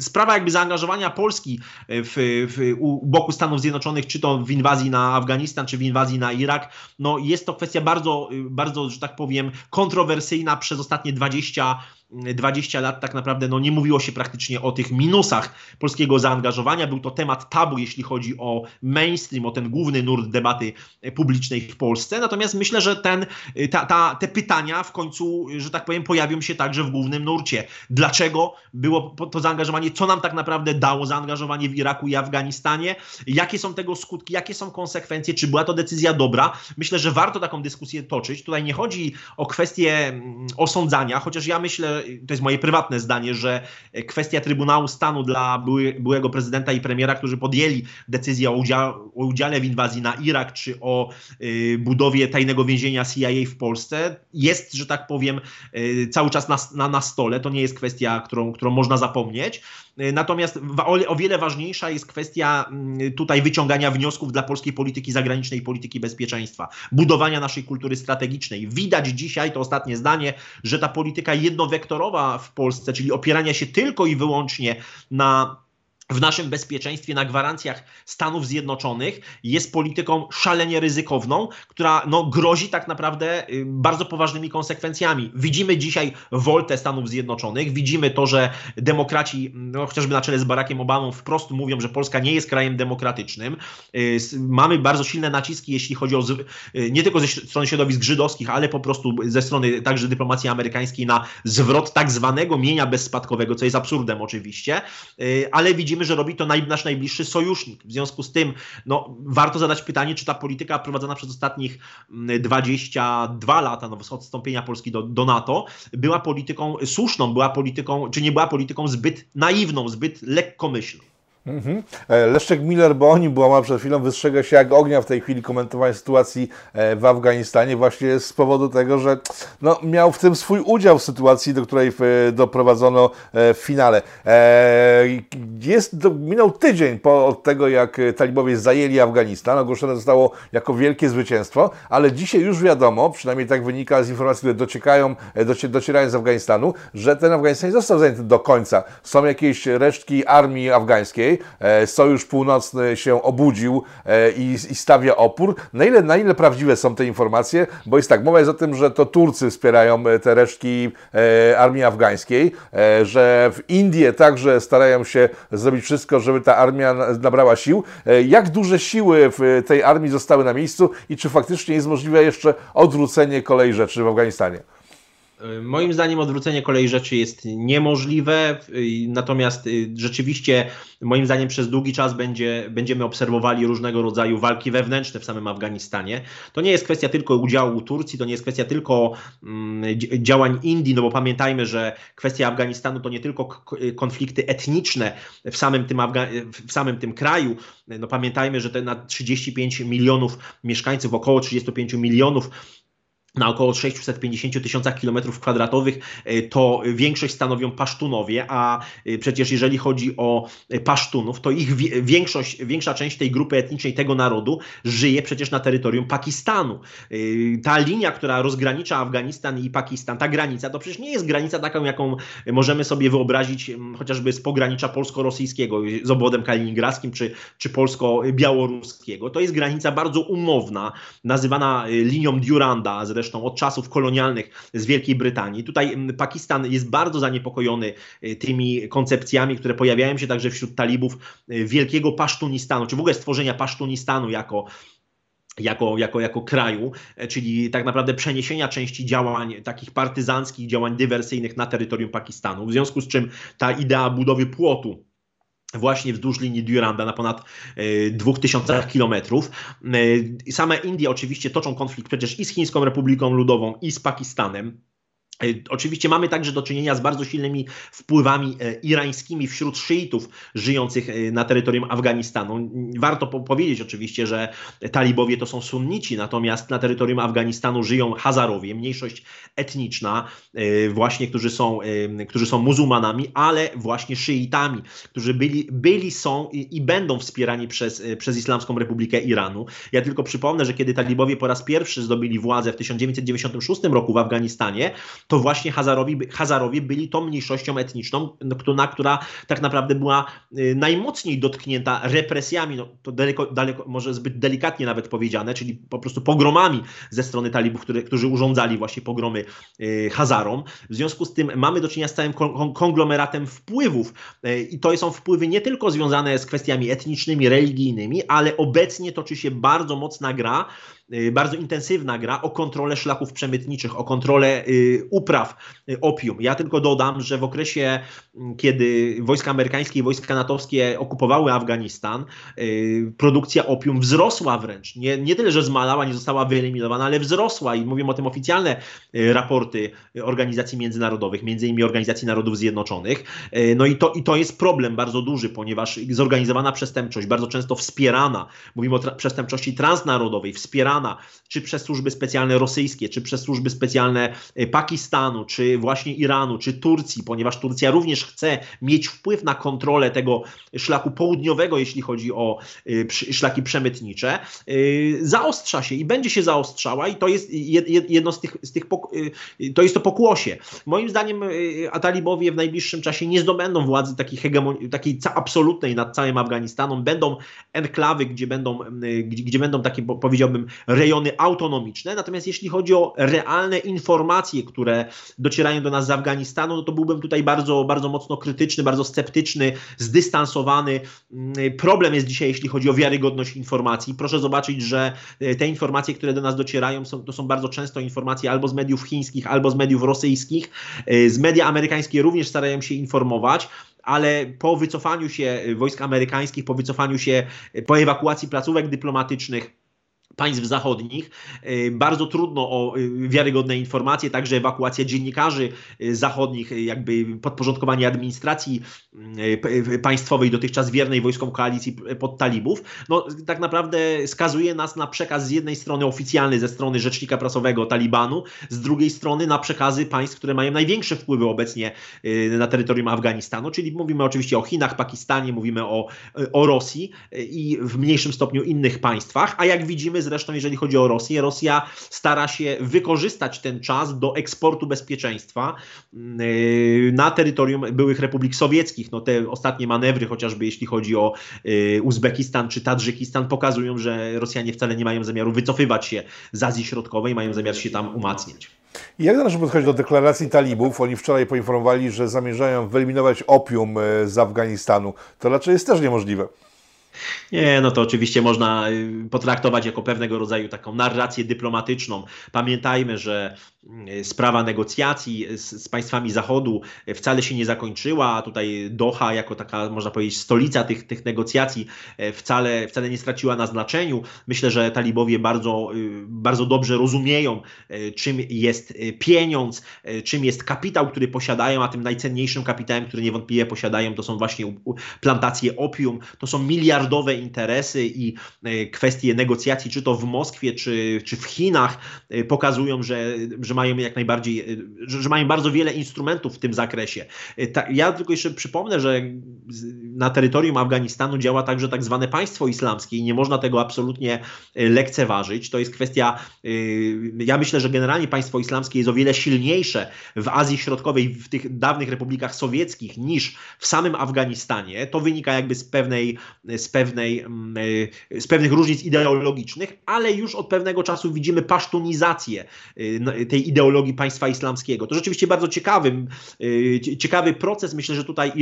sprawa jakby zaangażowania Polski w, w, u boku Stanów Zjednoczonych, czy to w inwazji na Afganistan, czy w inwazji na Irak. No jest to kwestia bardzo, bardzo, że tak powiem, kontrowersyjna przez ostatnie 20 20 lat tak naprawdę no, nie mówiło się praktycznie o tych minusach polskiego zaangażowania. Był to temat tabu, jeśli chodzi o mainstream, o ten główny nurt debaty publicznej w Polsce. Natomiast myślę, że ten, ta, ta, te pytania w końcu, że tak powiem, pojawią się także w głównym nurcie. Dlaczego było to zaangażowanie? Co nam tak naprawdę dało zaangażowanie w Iraku i Afganistanie? Jakie są tego skutki? Jakie są konsekwencje? Czy była to decyzja dobra? Myślę, że warto taką dyskusję toczyć. Tutaj nie chodzi o kwestię mm, osądzania, chociaż ja myślę, to jest moje prywatne zdanie, że kwestia Trybunału Stanu dla były, byłego prezydenta i premiera, którzy podjęli decyzję o, udział, o udziale w inwazji na Irak, czy o y, budowie tajnego więzienia CIA w Polsce, jest, że tak powiem, y, cały czas na, na, na stole. To nie jest kwestia, którą, którą można zapomnieć. Y, natomiast o, wiele ważniejsza jest kwestia mm, tutaj wyciągania wniosków dla polskiej polityki zagranicznej polityki bezpieczeństwa, budowania naszej kultury strategicznej. Widać dzisiaj, to ostatnie zdanie, że ta polityka jednowektorowa w Polsce, czyli opierania się tylko i wyłącznie na w naszym bezpieczeństwie na gwarancjach Stanów Zjednoczonych jest polityką szalenie ryzykowną, która no, grozi tak naprawdę y, bardzo poważnymi konsekwencjami. Widzimy dzisiaj woltę Stanów Zjednoczonych, widzimy to, że demokraci, no, chociażby na czele z Barackiem Obamą, wprost mówią, że Polska nie jest krajem demokratycznym. Y, mamy bardzo silne naciski, jeśli chodzi o y, nie tylko ze strony środowisk żydowskich, ale po prostu ze strony także dyplomacji amerykańskiej na zwrot tak zwanego mienia bezspadkowego, co jest absurdem oczywiście, ale widzimy widzimy, że robi to naj, nasz najbliższy sojusznik. W związku z tym no, warto zadać pytanie, czy ta polityka prowadzona przez ostatnich 22 mm, lata, no, odstąpienia Polski do, do NATO, była polityką słuszną, była polityką, czy nie była polityką zbyt naiwną, zbyt lekkomyślną. Mhm. E, Leszczek Miller, bo oni była przed chwilą, wystrzega się jak ognia w tej chwili komentowania sytuacji e, w Afganistanie właśnie z powodu tego, że no, miał w tym swój udział w sytuacji, do której e, doprowadzono w finale. Jest, minął tydzień po od tego, jak talibowie zajęli Afganistan, ogłoszone zostało jako wielkie zwycięstwo, ale dzisiaj już wiadomo, przynajmniej tak wynika z informacji, które dociekają, docierają z Afganistanu, że ten Afganistan nie został zajęty do końca. Są jakieś resztki armii afgańskiej, E, Sojusz Północny się obudził e, i, i stawia opór. Na ile, na ile prawdziwe są te informacje? Bo jest tak, mowa jest o tym, że to Turcy wspierają e, te resztki armii afgańskiej, że w Indie także starają się zrobić wszystko, żeby ta armia nabrała sił. Jak duże siły w tej armii zostały na miejscu i czy faktycznie jest możliwe jeszcze odwrócenie kolei rzeczy w Afganistanie? Moim zdaniem odwrócenie kolei rzeczy jest niemożliwe, natomiast y, rzeczywiście moim zdaniem przez długi czas będzie, będziemy obserwowali różnego rodzaju walki wewnętrzne w samym Afganistanie. To nie jest kwestia tylko udziału Turcji, to nie jest kwestia tylko mm, działań Indii, no bo pamiętajmy, że kwestia Afganistanu to nie tylko konflikty etniczne w samym tym, Afga w samym tym kraju. No pamiętajmy, że te na 35 milionów mieszkańców, około 35 milionów na około 650 tysiącach kilometrów kwadratowych, e, to większość stanowią Pasztunowie, a e, przecież jeżeli chodzi o e, Pasztunów, to ich większość, większa część tej grupy etnicznej, tego narodu żyje przecież na terytorium Pakistanu. Ta linia, która rozgranicza Afganistan i Pakistan, ta granica, to przecież nie jest granica taką, jaką możemy sobie wyobrazić chociażby z pogranicza polsko-rosyjskiego, z obwodem kaliningradzkim, czy, czy polsko-białoruskiego. To jest granica bardzo umowna, nazywana linią Duranda, zresztą zresztą od czasów kolonialnych z Wielkiej Brytanii. Tutaj mm, Pakistan jest bardzo zaniepokojony y, tymi koncepcjami, które pojawiają się także wśród talibów y, wielkiego Pasztunistanu, czy w ogóle stworzenia Pasztunistanu jako jako, jako, jako kraju, e, czyli tak naprawdę przeniesienia części działań takich partyzanckich, działań dywersyjnych na terytorium Pakistanu. W związku z czym ta idea budowy płotu właśnie wzdłuż linii Duranda na ponad 2000 e, kilometrów. E, same Indie oczywiście toczą konflikt przecież i z Chińską Republiką Ludową, i z Pakistanem. E, oczywiście mamy także do czynienia z bardzo silnymi wpływami e, irańskimi wśród szyitów żyjących e, na terytorium Afganistanu. Warto powiedzieć oczywiście, że talibowie to są sunnici, natomiast na terytorium Afganistanu żyją Hazarowie, mniejszość etniczna, właśnie, którzy są, którzy są muzułmanami, ale właśnie szyitami, którzy byli, byli są i, i będą wspierani przez, przez Islamską Republikę Iranu. Ja tylko przypomnę, że kiedy talibowie po raz pierwszy zdobyli władzę w 1996 roku w Afganistanie, to właśnie Hazarowi, Hazarowie byli tą mniejszością etniczną, na, która tak naprawdę była y, najmocniej dotknięta represjami, no, to daleko, daleko, może zbyt delikatnie nawet powiedziane, czyli po prostu pogromami ze strony talibów, które, którzy urządzali właśnie pogromy y, Hazarom. W związku z tym mamy do czynienia z całym konglomeratem wpływów y, i to są wpływy nie tylko związane z kwestiami etnicznymi, religijnymi, ale obecnie toczy się bardzo mocna gra bardzo intensywna gra o kontrolę szlaków przemytniczych, o kontrolę y, upraw y, opium. Ja tylko dodam, że w okresie, mm, kiedy wojska amerykańskie i wojska natowskie okupowały Afganistan, produkcja opium wzrosła wręcz. Nie, nie tyle, że zmalała, nie została wyeliminowana, ale wzrosła i mówią o tym oficjalne raporty organizacji międzynarodowych, między innymi Organizacji Narodów Zjednoczonych. No i to, i to jest problem bardzo duży, ponieważ zorganizowana przestępczość, bardzo często wspierana, mówimy o przestępczości transnarodowej, wspierana czy przez służby specjalne rosyjskie, czy przez służby specjalne e, Pakistanu, czy właśnie Iranu, czy Turcji, ponieważ Turcja również chce mieć wpływ na kontrolę tego szlaku południowego, jeśli chodzi o e, szlaki przemytnicze, e, zaostrza się i będzie się zaostrzała i to jest jedno z tych, z tych to jest to pokłosie. Moim zdaniem a talibowie w najbliższym czasie nie zdobędą władzy takiej, hegemon- takiej absolutnej nad całym Afganistanem. Będą enklawy, gdzie będą, gdzie będą takie, powiedziałbym, rejony autonomiczne. Natomiast jeśli chodzi o realne informacje, które docierają do nas z Afganistanu, no to byłbym tutaj bardzo, bardzo mocno krytyczny, bardzo sceptyczny, zdystansowany. Mm, problem jest dzisiaj, jeśli chodzi o wiarygodność informacji. Proszę zobaczyć, że e, te informacje, które do nas docierają, są, to są bardzo często informacje albo z mediów chińskich, albo z mediów rosyjskich. E, z media amerykańskie również starają się informować ale po wycofaniu się wojsk amerykańskich, po wycofaniu się, po ewakuacji placówek dyplomatycznych, państw zachodnich. E, bardzo trudno o e, wiarygodne informacje, także ewakuacja dziennikarzy e, zachodnich, jakby podporządkowanie administracji państwowej dotychczas wiernej wojskom koalicji pod talibów. No, tak naprawdę skazuje nas na przekaz z jednej strony oficjalny ze strony rzecznika prasowego Talibanu, z drugiej strony na przekazy państw, które mają największe wpływy obecnie na terytorium Afganistanu, czyli mówimy oczywiście o Chinach, Pakistanie, mówimy o, o Rosji i w mniejszym stopniu innych państwach, a jak widzimy zresztą, jeżeli chodzi o Rosję. Rosja stara się wykorzystać ten czas do eksportu bezpieczeństwa yy, na terytorium byłych republik sowieckich. No te ostatnie manewry, chociażby jeśli chodzi o yy, Uzbekistan czy Tadżykistan, pokazują, że Rosjanie wcale nie mają zamiaru wycofywać się z Azji Środkowej, mają zamiar się tam umacniać. Jak należy podchodzić do deklaracji talibów? Oni wczoraj poinformowali, że zamierzają wyeliminować opium yy, z Afganistanu. To raczej jest też niemożliwe. Nie, no to oczywiście można y, potraktować jako pewnego rodzaju taką narrację dyplomatyczną. Pamiętajmy, że sprawa negocjacji z, z, państwami Zachodu wcale się nie zakończyła, tutaj Doha jako taka, można powiedzieć, stolica tych, tych negocjacji e, wcale, wcale nie straciła na znaczeniu. Myślę, że talibowie bardzo, bardzo dobrze rozumieją, e, czym jest e, pieniądz, czym jest kapitał, który posiadają, a tym najcenniejszym kapitałem, który niewątpliwie posiadają, to są właśnie plantacje opium, to są miliardowe interesy i e, kwestie negocjacji, czy to w Moskwie, czy, czy w Chinach, e, pokazują, że, że mają jak najbardziej, e, że, że mają bardzo wiele instrumentów w tym zakresie. Ja tylko jeszcze przypomnę, że na terytorium Afganistanu działa także tak zwane państwo islamskie i nie można tego absolutnie lekceważyć. To jest kwestia, ja myślę, że generalnie państwo islamskie jest o wiele silniejsze w Azji Środkowej, w tych dawnych republikach sowieckich niż w samym Afganistanie. To wynika jakby z pewnej, z pewnej mm, y, z pewnych różnic ideologicznych, ale już od pewnego czasu widzimy pasztunizację y, tej ideologii państwa islamskiego. To rzeczywiście bardzo ciekawy, y, ciekawy proces. Myślę, że tutaj,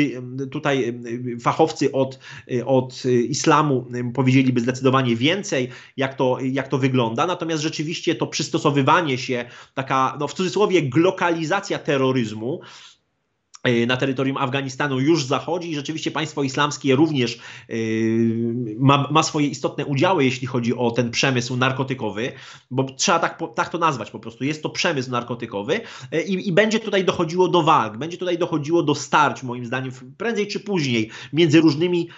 tutaj fachowcy od, od islamu powiedzieliby zdecydowanie więcej, jak to, jak to wygląda. Natomiast rzeczywiście to przystosowywanie się, taka no w cudzysłowie glokalizacja terroryzmu, na terytorium Afganistanu już zachodzi i rzeczywiście państwo islamskie również e, ma, ma, swoje istotne udziały, jeśli chodzi o ten przemysł narkotykowy, bo trzeba tak, tak to nazwać po prostu. Jest to przemysł narkotykowy e, i, i, będzie tutaj dochodziło do walk, będzie tutaj dochodziło do starć, moim zdaniem, prędzej czy później, między różnymi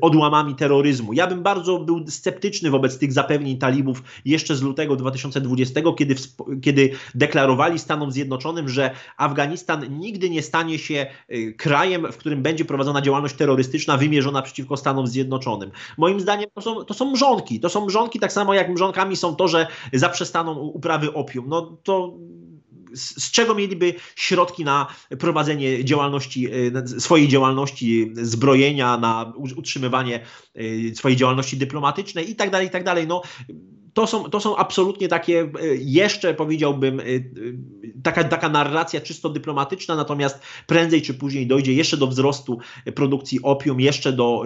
odłamami terroryzmu. Ja bym bardzo był sceptyczny wobec tych zapewnień talibów jeszcze z lutego 2020, kiedy, kiedy deklarowali Stanom Zjednoczonym, że Afganistan nigdy nie stanie się y, krajem, w którym będzie prowadzona działalność terrorystyczna wymierzona przeciwko Stanom Zjednoczonym. Moim zdaniem to są, to są mrzonki. To są mrzonki tak samo jak mrzonkami są to, że zaprzestaną uprawy opium. No to z czego mieliby środki na prowadzenie działalności, swojej działalności zbrojenia, na utrzymywanie swojej działalności dyplomatycznej i tak dalej, i tak dalej. No, to są, to są absolutnie takie, e, jeszcze powiedziałbym, e, e, taka, taka narracja czysto dyplomatyczna, natomiast prędzej czy później dojdzie jeszcze do wzrostu produkcji opium, jeszcze do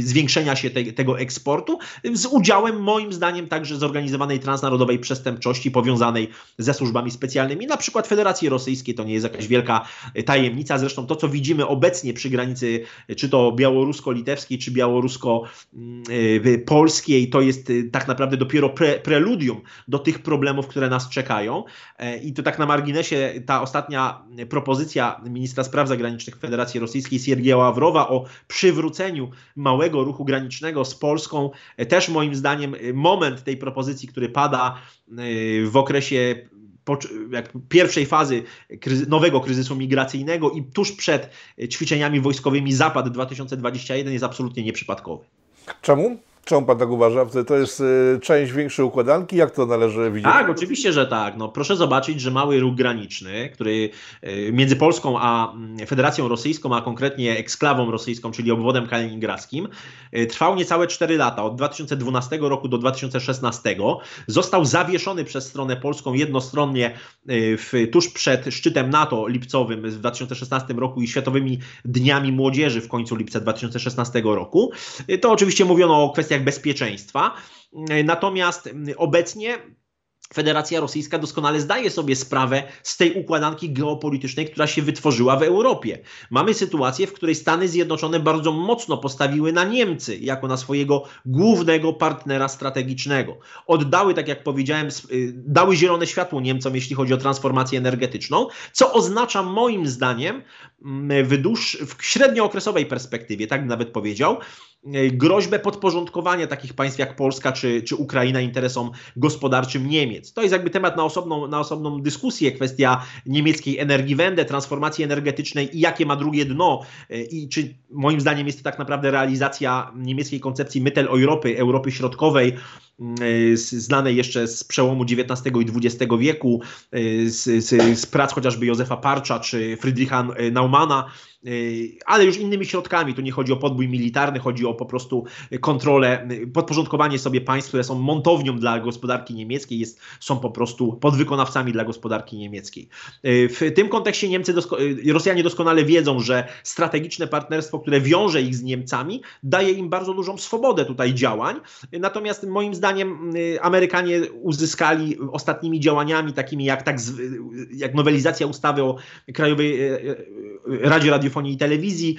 zwiększenia się te, tego eksportu, z udziałem moim zdaniem także zorganizowanej transnarodowej przestępczości powiązanej ze służbami specjalnymi, na przykład Federacji Rosyjskiej, to nie jest jakaś wielka tajemnica, zresztą to, co widzimy obecnie przy granicy, czy to białorusko-litewskiej, czy białorusko-polskiej, to jest tak naprawdę dopiero pre, preludium do tych problemów, które nas czekają. E, I to tak na marginesie ta ostatnia propozycja ministra spraw zagranicznych Federacji Rosyjskiej Siergieja Ławrowa o przywróceniu małego ruchu granicznego z Polską, e, też moim zdaniem moment tej propozycji, który pada e, w okresie pierwszej fazy nowego kryzysu migracyjnego i tuż przed ćwiczeniami wojskowymi Zapad 2021 jest absolutnie nieprzypadkowy. Czemu? Czemu pan tak uważa? To jest y, część większej układanki? Jak to należy widzieć? Tak, oczywiście, że tak. No, proszę zobaczyć, że mały ruch graniczny, który y, między Polską a mm, Federacją Rosyjską, a konkretnie eksklawą rosyjską, czyli obwodem kaliningradzkim, y, trwał niecałe 4 lata, od 2012 roku do 2016. Został zawieszony przez stronę polską jednostronnie w, tuż przed szczytem NATO lipcowym w 2016 roku i Światowymi Dniami Młodzieży w końcu lipca 2016 roku. To oczywiście mówiono o kwestii kwestiach bezpieczeństwa. Natomiast obecnie Federacja Rosyjska doskonale zdaje sobie sprawę z tej układanki geopolitycznej, która się wytworzyła w Europie. Mamy sytuację, w której Stany Zjednoczone bardzo mocno postawiły na Niemcy jako na swojego głównego partnera strategicznego. Oddały, tak jak powiedziałem, y, dały zielone światło Niemcom, jeśli chodzi o transformację energetyczną, co oznacza moim zdaniem w, dłuż, w średniookresowej perspektywie, tak bym nawet powiedział, groźbę podporządkowania takich państw jak Polska czy, czy Ukraina interesom gospodarczym Niemiec. To jest jakby temat na osobną, na osobną dyskusję, kwestia niemieckiej Energiewende, transformacji energetycznej i jakie ma drugie dno. I czy moim zdaniem jest to tak naprawdę realizacja niemieckiej koncepcji Mitteleuropy, Europy Środkowej, mm, znanej jeszcze z przełomu XIX i XX wieku, z, z, z prac chociażby Józefa Parcza czy Friedricha Naumana, Yy, ale już innymi środkami. Tu nie chodzi o podbój militarny, chodzi o po prostu kontrolę, podporządkowanie sobie państw, które są montownią dla gospodarki niemieckiej, jest, są po prostu podwykonawcami dla gospodarki niemieckiej. W tym kontekście Niemcy, yy, Rosjanie doskonale wiedzą, że strategiczne partnerstwo, które wiąże ich z Niemcami, daje im bardzo dużą swobodę tutaj działań. Natomiast moim zdaniem Amerykanie uzyskali ostatnimi działaniami, takimi jak, tak, jak nowelizacja ustawy o Krajowej Radzie Radiofonii, i telewizji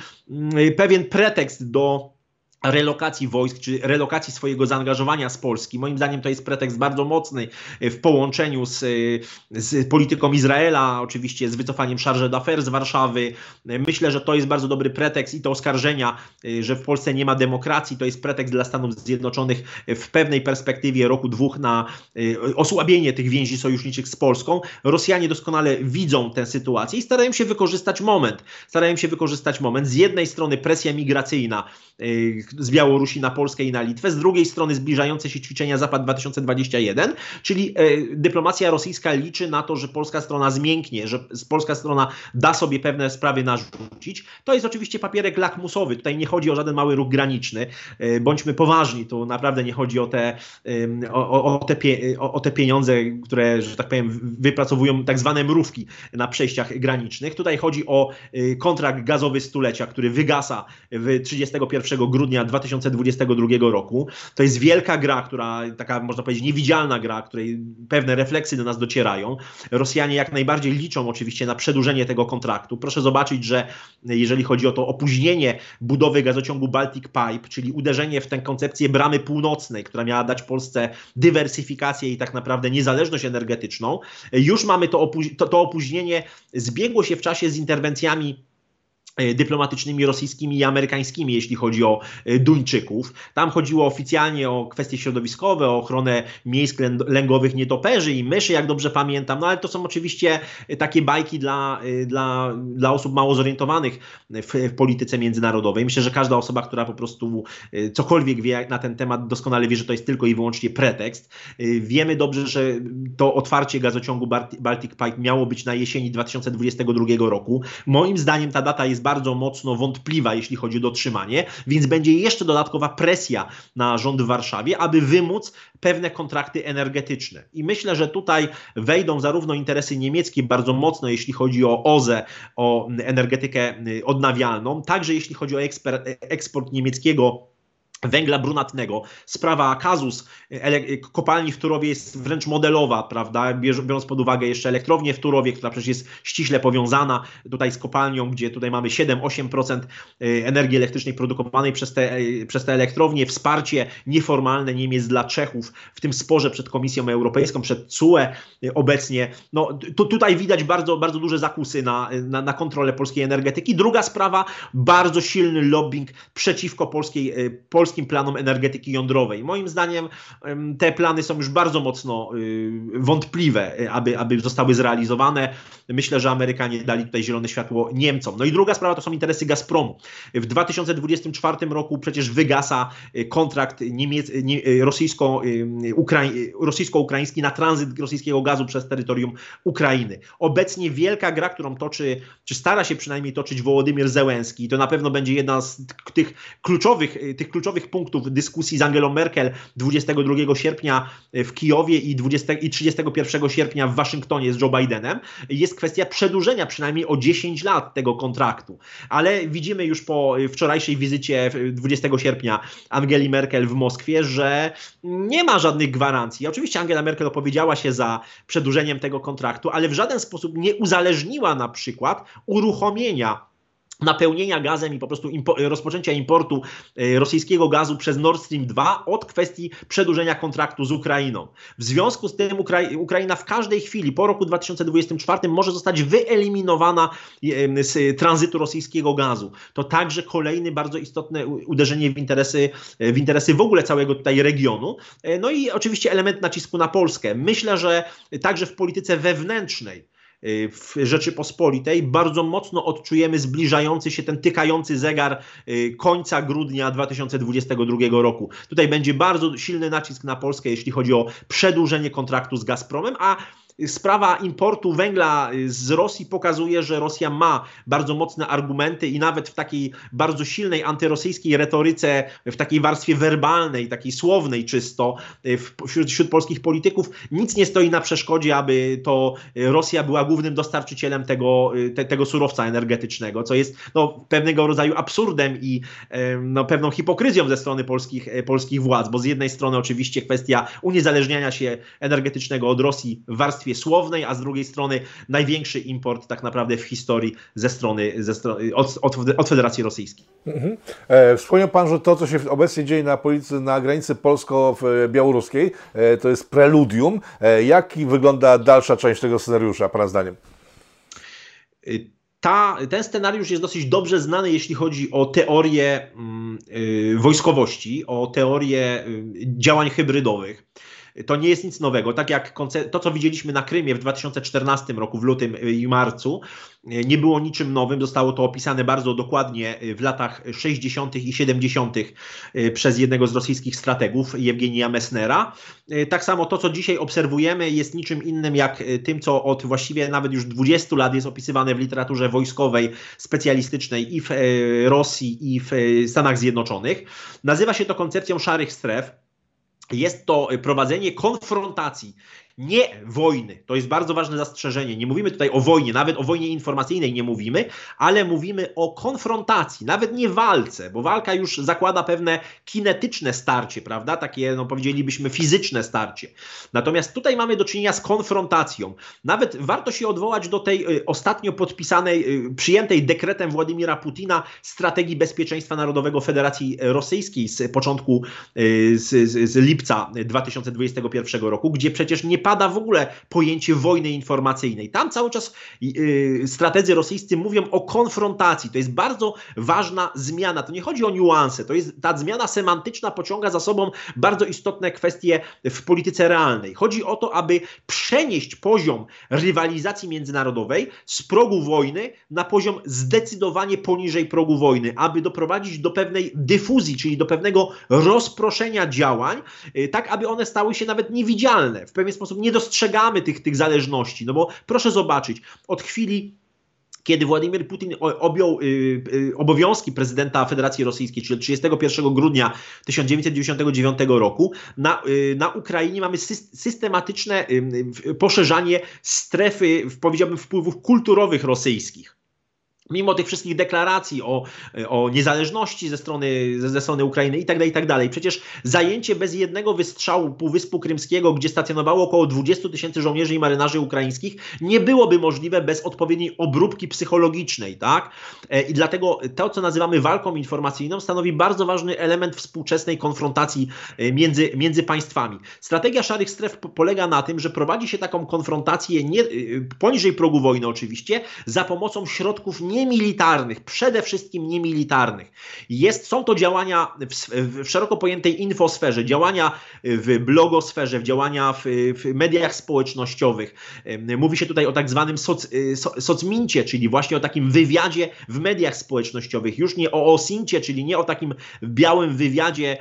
pewien pretekst do relokacji wojsk, czy relokacji swojego zaangażowania z Polski. Moim zdaniem to jest pretekst bardzo mocny e, w połączeniu z, e, z polityką Izraela, oczywiście z wycofaniem Charge d'Affaires z Warszawy. E, myślę, że to jest bardzo dobry pretekst i to oskarżenia, że w Polsce nie ma demokracji, to jest pretekst dla Stanów Zjednoczonych w pewnej perspektywie roku dwóch na osłabienie tych więzi sojuszniczych z Polską. Rosjanie doskonale widzą tę sytuację i starają się wykorzystać moment. Starają się wykorzystać moment. Z jednej strony presja migracyjna, z Białorusi na Polskę i na Litwę, z drugiej strony zbliżające się ćwiczenia Zapad 2021, czyli e, dyplomacja rosyjska liczy na to, że polska strona zmięknie, że polska strona da sobie pewne sprawy narzucić. To jest oczywiście papierek lakmusowy, tutaj nie chodzi o żaden mały ruch graniczny, e, bądźmy poważni, tu naprawdę nie chodzi o te, o, o, te, o, o te pieniądze, które, że tak powiem, wypracowują tak zwane mrówki na przejściach granicznych. Tutaj chodzi o e, kontrakt gazowy stulecia, który wygasa w 31 grudnia 2022 roku. To jest wielka gra, która, taka można powiedzieć niewidzialna gra, której pewne refleksy do nas docierają. Rosjanie jak najbardziej liczą oczywiście na przedłużenie tego kontraktu. Proszę zobaczyć, że jeżeli chodzi o to opóźnienie budowy gazociągu Baltic Pipe, czyli uderzenie w tę koncepcję bramy północnej, która miała dać Polsce dywersyfikację i tak naprawdę niezależność energetyczną, już mamy to, to, to opóźnienie, zbiegło się w czasie z interwencjami dyplomatycznymi rosyjskimi i amerykańskimi, jeśli chodzi o e, Duńczyków. Tam chodziło oficjalnie o kwestie środowiskowe, o ochronę miejsc lęgowych nietoperzy i myszy, jak dobrze pamiętam, no ale to są oczywiście e, takie bajki dla, dla, dla osób mało zorientowanych w, w polityce międzynarodowej. Myślę, że każda osoba, która po prostu cokolwiek wie na ten temat, doskonale wie, że to jest tylko i wyłącznie pretekst. Wiemy dobrze, że to otwarcie gazociągu Baltic Pipe miało być na jesieni 2022 roku. Moim zdaniem ta data jest bardzo mocno wątpliwa, jeśli chodzi o dotrzymanie, więc będzie jeszcze dodatkowa presja na rząd w Warszawie, aby wymóc pewne kontrakty energetyczne. I myślę, że tutaj wejdą zarówno interesy niemieckie bardzo mocno, jeśli chodzi o OZE, o energetykę odnawialną, także jeśli chodzi o eksport niemieckiego węgla brunatnego. Sprawa kazus kopalni w Turowie jest wręcz modelowa, prawda? Biorąc pod uwagę jeszcze elektrownię w Turowie, która przecież jest ściśle powiązana tutaj z kopalnią, gdzie tutaj mamy 7-8% e, energii elektrycznej produkowanej przez te, e, przez te elektrownie, wsparcie nieformalne Niemiec dla Czechów w tym sporze przed Komisją Europejską, przed CUE e, obecnie. No, tu, tutaj widać bardzo, bardzo duże zakusy na, na, na kontrolę polskiej energetyki. Druga sprawa, bardzo silny lobbying przeciwko polskiej, polskiej polskim planom energetyki jądrowej. Moim zdaniem te plany są już bardzo mocno y, wątpliwe, y, aby, aby zostały zrealizowane. Myślę, że Amerykanie dali tutaj zielone światło Niemcom. No i druga sprawa to są interesy Gazpromu. W 2024 roku przecież wygasa y, kontrakt niemiec, rosyjsko, rosyjsko-ukraiński na tranzyt rosyjskiego gazu przez terytorium Ukrainy. Obecnie wielka gra, którą toczy, czy stara się przynajmniej toczyć Wołodymyr Zełenski, to na pewno będzie jedna z tych kluczowych, tych kluczowych punktów dyskusji z Angelą Merkel 22 sierpnia w Kijowie i, 20, i 31 sierpnia w Waszyngtonie z Joe Bidenem jest kwestia przedłużenia przynajmniej o 10 lat tego kontraktu. Ale widzimy już po wczorajszej wizycie 20 sierpnia Angeli Merkel w Moskwie, że nie ma żadnych gwarancji. Oczywiście Angela Merkel opowiedziała się za przedłużeniem tego kontraktu, ale w żaden sposób nie uzależniła na przykład uruchomienia napełnienia gazem i po prostu impo rozpoczęcia importu e, rosyjskiego gazu przez Nord Stream 2 od kwestii przedłużenia kontraktu z Ukrainą. W związku z tym Ukra Ukraina w każdej chwili po roku 2024 może zostać wyeliminowana e, z tranzytu rosyjskiego gazu. To także kolejny bardzo istotne uderzenie w interesy, w interesy w ogóle całego tutaj regionu. E, no i oczywiście element nacisku na Polskę. Myślę, że także w polityce wewnętrznej w Rzeczypospolitej bardzo mocno odczujemy zbliżający się ten tykający zegar y, końca grudnia 2022 roku. Tutaj będzie bardzo silny nacisk na Polskę, jeśli chodzi o przedłużenie kontraktu z Gazpromem, a sprawa importu węgla z Rosji pokazuje, że Rosja ma bardzo mocne argumenty i nawet w takiej bardzo silnej antyrosyjskiej retoryce, w takiej warstwie werbalnej, takiej słownej czysto wśród, wśród polskich polityków, nic nie stoi na przeszkodzie, aby to Rosja była głównym dostarczycielem tego, te, tego surowca energetycznego, co jest no, pewnego rodzaju absurdem i no, pewną hipokryzją ze strony polskich, polskich władz, bo z jednej strony oczywiście kwestia uniezależniania się energetycznego od Rosji w warstwie warstwie słownej, a z drugiej strony największy import tak naprawdę w historii ze strony, ze strony od, od, od Federacji Rosyjskiej. Mhm. E, wspomniał Pan, że to, co się obecnie dzieje na, policy, na granicy polsko-białoruskiej, e, to jest preludium. E, jaki wygląda dalsza część tego scenariusza, Pana zdaniem? Y, ta, ten scenariusz jest dosyć dobrze znany, jeśli chodzi o teorię y, wojskowości, o teorię y, działań hybrydowych. To nie jest nic nowego. Tak jak to, co widzieliśmy na Krymie w 2014 roku, w lutym i marcu, nie było niczym nowym. Zostało to opisane bardzo dokładnie w latach 60. i 70. przez jednego z rosyjskich strategów, Jewgenija Messnera. Tak samo to, co dzisiaj obserwujemy, jest niczym innym jak tym, co od właściwie nawet już 20 lat jest opisywane w literaturze wojskowej, specjalistycznej i w Rosji, i w Stanach Zjednoczonych. Nazywa się to koncepcją szarych stref. Jest to prowadzenie konfrontacji nie wojny. To jest bardzo ważne zastrzeżenie. Nie mówimy tutaj o wojnie, nawet o wojnie informacyjnej nie mówimy, ale mówimy o konfrontacji, nawet nie walce, bo walka już zakłada pewne kinetyczne starcie, prawda? Takie, no powiedzielibyśmy, fizyczne starcie. Natomiast tutaj mamy do czynienia z konfrontacją. Nawet warto się odwołać do tej y, ostatnio podpisanej, y, przyjętej dekretem Władimira Putina strategii bezpieczeństwa narodowego Federacji Rosyjskiej z początku, y, z, z, z lipca 2021 roku, gdzie przecież nie pada w ogóle pojęcie wojny informacyjnej. Tam cały czas yy, strategzy rosyjscy mówią o konfrontacji. To jest bardzo ważna zmiana. To nie chodzi o niuanse. To jest ta zmiana semantyczna pociąga za sobą bardzo istotne kwestie w polityce realnej. Chodzi o to, aby przenieść poziom rywalizacji międzynarodowej z progu wojny na poziom zdecydowanie poniżej progu wojny, aby doprowadzić do pewnej dyfuzji, czyli do pewnego rozproszenia działań, y, tak aby one stały się nawet niewidzialne. W pewien sposób nie dostrzegamy tych, tych zależności, no bo proszę zobaczyć, od chwili kiedy Władimir Putin objął y, y, obowiązki prezydenta Federacji Rosyjskiej, czyli 31 grudnia 1999 roku, na, y, na Ukrainie mamy systematyczne poszerzanie strefy, powiedziałbym, wpływów kulturowych rosyjskich mimo tych wszystkich deklaracji o, o niezależności ze strony, ze, ze strony Ukrainy i tak dalej, i tak dalej. Przecież zajęcie bez jednego wystrzału Półwyspu Krymskiego, gdzie stacjonowało około 20 tysięcy żołnierzy i marynarzy ukraińskich, nie byłoby możliwe bez odpowiedniej obróbki psychologicznej, tak? E, I dlatego to, co nazywamy walką informacyjną, stanowi bardzo ważny element współczesnej konfrontacji e, między, między państwami. Strategia szarych stref polega na tym, że prowadzi się taką konfrontację nie, e, poniżej progu wojny oczywiście, za pomocą środków niemilitarnych, przede wszystkim niemilitarnych. Jest, są to działania w, w szeroko pojętej infosferze, działania w blogosferze, działania w, w mediach społecznościowych. Mówi się tutaj o tak zwanym soc, socmincie, czyli właśnie o takim wywiadzie w mediach społecznościowych. Już nie o osincie, czyli nie o takim białym wywiadzie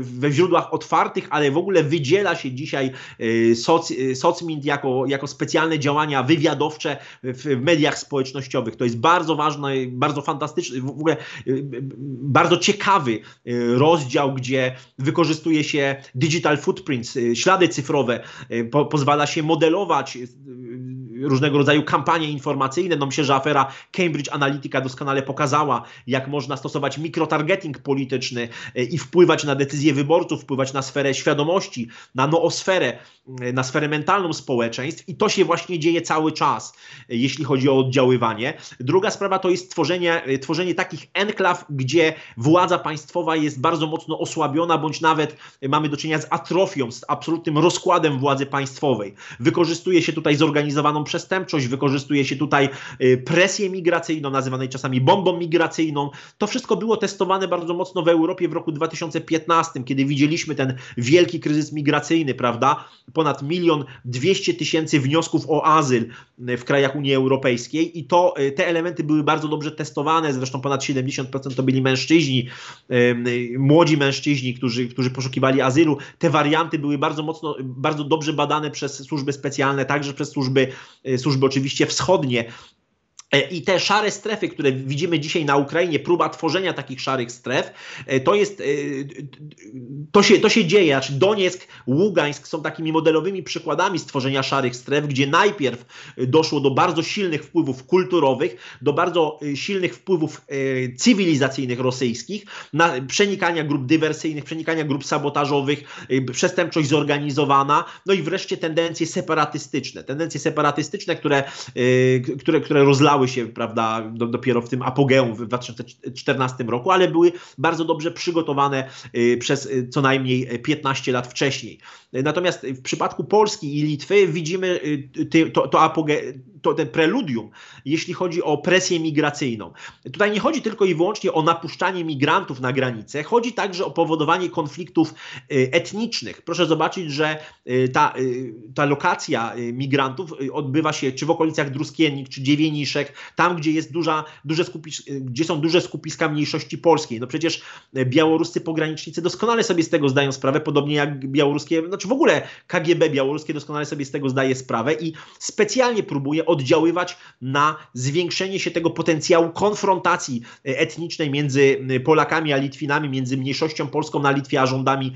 we źródłach otwartych, ale w ogóle wydziela się dzisiaj y, soc, y, socmint jako, jako specjalne działania wywiadowcze w mediach społecznościowych. To jest bardzo ważny, bardzo fantastyczny, w ogóle y, bardzo ciekawy rozdział, gdzie wykorzystuje się digital footprints, ślady cyfrowe, po, pozwala się modelować różnego rodzaju kampanie informacyjne. No myślę, że afera Cambridge Analytica doskonale pokazała, jak można stosować mikrotargeting polityczny i wpływać na decyzje wyborców, wpływać na sferę świadomości, na noosferę, na sferę mentalną społeczeństw i to się właśnie dzieje cały czas, jeśli chodzi o oddziaływanie. Druga sprawa to jest tworzenie, tworzenie takich enklaw, gdzie władza państwowa jest bardzo mocno osłabiona, bądź nawet mamy do czynienia z atrofią, z absolutnym rozkładem władzy państwowej. Wykorzystuje się tutaj zorganizowaną przestępczość, wykorzystuje się tutaj y, presję migracyjną, nazywanej czasami bombą migracyjną. To wszystko było testowane bardzo mocno w Europie w roku 2015 2015, kiedy widzieliśmy ten wielki kryzys migracyjny, prawda? Ponad milion dwieście tysięcy wniosków o azyl w krajach Unii Europejskiej i to e, te elementy były bardzo dobrze testowane, zresztą ponad 70% to byli mężczyźni, młodzi mężczyźni, którzy, którzy poszukiwali azylu. Te warianty były bardzo mocno, bardzo dobrze badane przez służby specjalne, także przez służby, służby oczywiście wschodnie. E, I te szare strefy, które widzimy dzisiaj na Ukrainie, próba tworzenia takich szarych stref, e, to jest, e, to się, to się dzieje. Znaczy Donieck, Ługańsk są takimi modelowymi przykładami stworzenia szarych stref, gdzie najpierw doszło do bardzo silnych wpływów kulturowych, do bardzo silnych wpływów cywilizacyjnych rosyjskich, przenikania grup dywersyjnych, przenikania grup sabotażowych, przestępczość zorganizowana, no i wreszcie tendencje separatystyczne. Tendencje separatystyczne, które, które, które rozlały się, prawda, do, dopiero w tym apogeum w 2014 roku, ale były bardzo dobrze przygotowane y, przez y, co najmniej 15 lat wcześniej. Natomiast w przypadku Polski i Litwy widzimy y, to, to, apoge, to ten preludium, jeśli chodzi o presję migracyjną. Tutaj nie chodzi tylko i wyłącznie o napuszczanie migrantów na granicę, chodzi także o powodowanie konfliktów etnicznych. Proszę zobaczyć, że ta, ta lokacja migrantów odbywa się czy w okolicach Druskiennik, czy Dziewieniszek, tam, gdzie, jest duża, duże skupis, gdzie są duże skupiska mniejszości polskiej. No przecież białoruscy pogranicznicy doskonale sobie z tego zdają sprawę, podobnie jak białoruskie, znaczy w ogóle KGB białoruskie doskonale sobie z tego zdaje sprawę i specjalnie próbuje oddziaływać na zwiększenie się tego potencjału konfrontacji etnicznej między Polakami a Litwinami, między mniejszością polską na Litwie a rządami,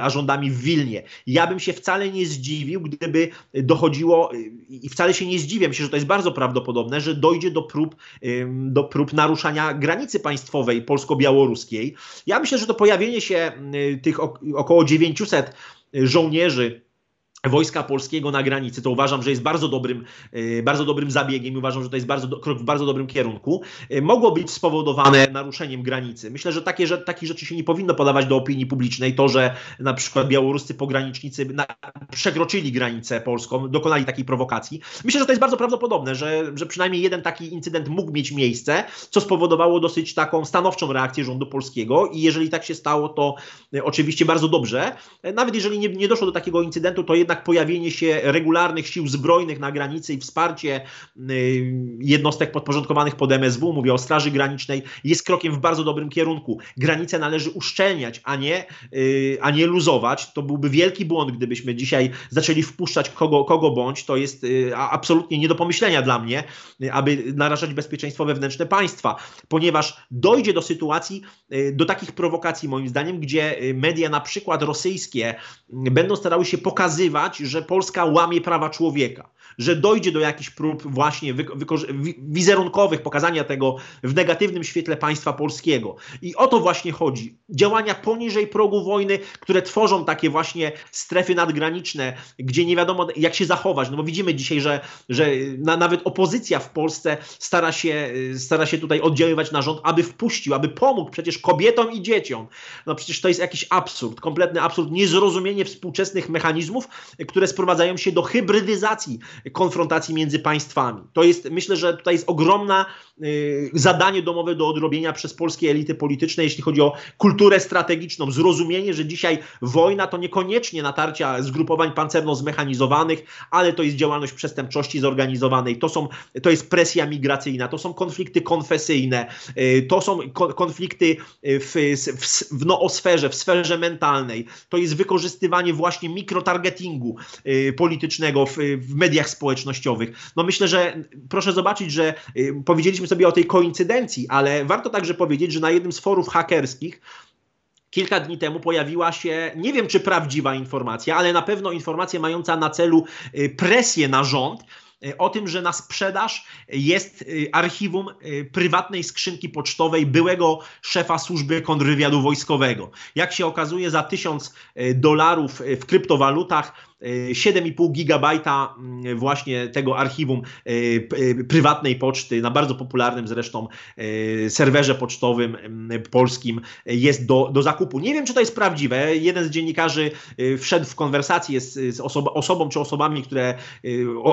a rządami w Wilnie. Ja bym się wcale nie zdziwił, gdyby dochodziło i wcale się nie zdziwię, myślę, że to jest bardzo prawdopodobne, że dojdzie do prób, do prób naruszania granicy państwowej polsko-białoruskiej. Ja myślę, że to pojawienie się tych około 900 żołnierzy wojska polskiego na granicy, to uważam, że jest bardzo dobrym, e, bardzo dobrym zabiegiem i uważam, że to jest bardzo, krok w bardzo dobrym kierunku, e, mogło być spowodowane naruszeniem granicy. Myślę, że takie, że takich rzeczy się nie powinno podawać do opinii publicznej. To, że na przykład białoruscy pogranicznicy na, przekroczyli granicę polską, dokonali takiej prowokacji. Myślę, że to jest bardzo prawdopodobne, że, że przynajmniej jeden taki incydent mógł mieć miejsce, co spowodowało dosyć taką stanowczą reakcję rządu polskiego i jeżeli tak się stało, to e, oczywiście bardzo dobrze. Nawet jeżeli nie, nie doszło do takiego incydentu, to jednak pojawienie się regularnych sił zbrojnych na granicy i wsparcie y, jednostek podporządkowanych pod MSW, mówię o Straży Granicznej, jest krokiem w bardzo dobrym kierunku. Granice należy uszczelniać, a nie, y, a nie luzować. To byłby wielki błąd, gdybyśmy dzisiaj zaczęli wpuszczać kogo, kogo bądź. To jest y, absolutnie nie do pomyślenia dla mnie, aby narażać bezpieczeństwo wewnętrzne państwa, ponieważ dojdzie do sytuacji, do takich prowokacji moim zdaniem, gdzie media na przykład rosyjskie będą starały się pokazywać, że Polska łamie prawa człowieka, że dojdzie do jakichś prób właśnie wizerunkowych pokazania tego w negatywnym świetle państwa polskiego. I o to właśnie chodzi. Działania poniżej progu wojny, które tworzą takie właśnie strefy nadgraniczne, gdzie nie wiadomo jak się zachować. No bo widzimy dzisiaj, że, że na, nawet opozycja w Polsce stara się, stara się tutaj oddziaływać na rząd, aby wpuścił, aby pomógł przecież kobietom i dzieciom. No przecież to jest jakiś absurd, kompletny absurd, niezrozumienie współczesnych mechanizmów, które sprowadzają się do hybrydyzacji konfrontacji między państwami. To jest, myślę, że tutaj jest ogromna y, zadanie domowe do odrobienia przez polskie elity polityczne, jeśli chodzi o kulturę strategiczną, zrozumienie, że dzisiaj wojna to niekoniecznie natarcia zgrupowań pancerno-zmechanizowanych, ale to jest działalność przestępczości zorganizowanej, to, są, to jest presja migracyjna, to są konflikty konfesyjne, y, to są konflikty w, w, w noosferze, w sferze mentalnej, to jest wykorzystywanie właśnie mikrotargetingu, Y, politycznego w, w, mediach społecznościowych. No myślę, że proszę zobaczyć, że y, powiedzieliśmy sobie o tej koincydencji, ale warto także powiedzieć, że na jednym z forów hakerskich Kilka dni temu pojawiła się, nie wiem czy prawdziwa informacja, ale na pewno informacja mająca na celu y, presję na rząd, o tym, że na sprzedaż jest archiwum prywatnej skrzynki pocztowej byłego szefa służby kontrwywiadu wojskowego. Jak się okazuje, za tysiąc dolarów w kryptowalutach 7,5 gigabajta mm, właśnie tego archiwum e, e, prywatnej poczty na bardzo popularnym zresztą e, serwerze pocztowym mm, polskim jest do, do zakupu. Nie wiem, czy to jest prawdziwe. Jeden z dziennikarzy wszedł w konwersację z, z osobą czy osobami, które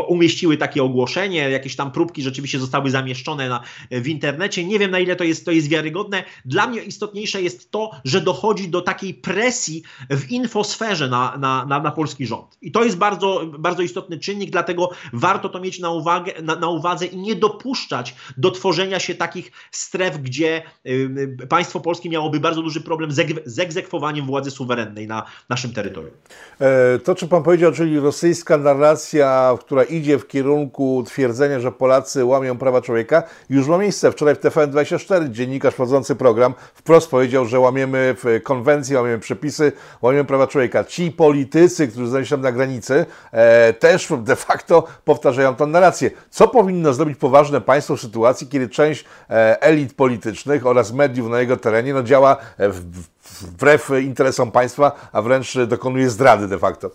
umieściły takie ogłoszenie. Jakieś tam próbki rzeczywiście zostały zamieszczone na, w internecie. Nie wiem, na ile to jest, to jest wiarygodne. Dla mnie istotniejsze jest to, że dochodzi do takiej presji w infosferze na, na, na, na polski rząd. I to jest bardzo, bardzo istotny czynnik, dlatego warto to mieć na, uwagę, na, na uwadze i nie dopuszczać do tworzenia się takich stref, gdzie y, państwo polskie miałoby bardzo duży problem z, z egzekwowaniem władzy suwerennej na naszym terytorium. E, to, co pan powiedział, czyli rosyjska narracja, która idzie w kierunku twierdzenia, że Polacy łamią prawa człowieka, już ma miejsce. Wczoraj w TVN24 dziennikarz prowadzący program wprost powiedział, że łamiemy konwencje, łamiemy przepisy, łamiemy prawa człowieka. Ci politycy, którzy znajdują się na granicy, e, też de facto powtarzają tę narrację. Co powinno zrobić poważne państwo w sytuacji, kiedy część e, elit politycznych oraz mediów na jego terenie no, działa w, wbrew interesom państwa, a wręcz dokonuje zdrady de facto?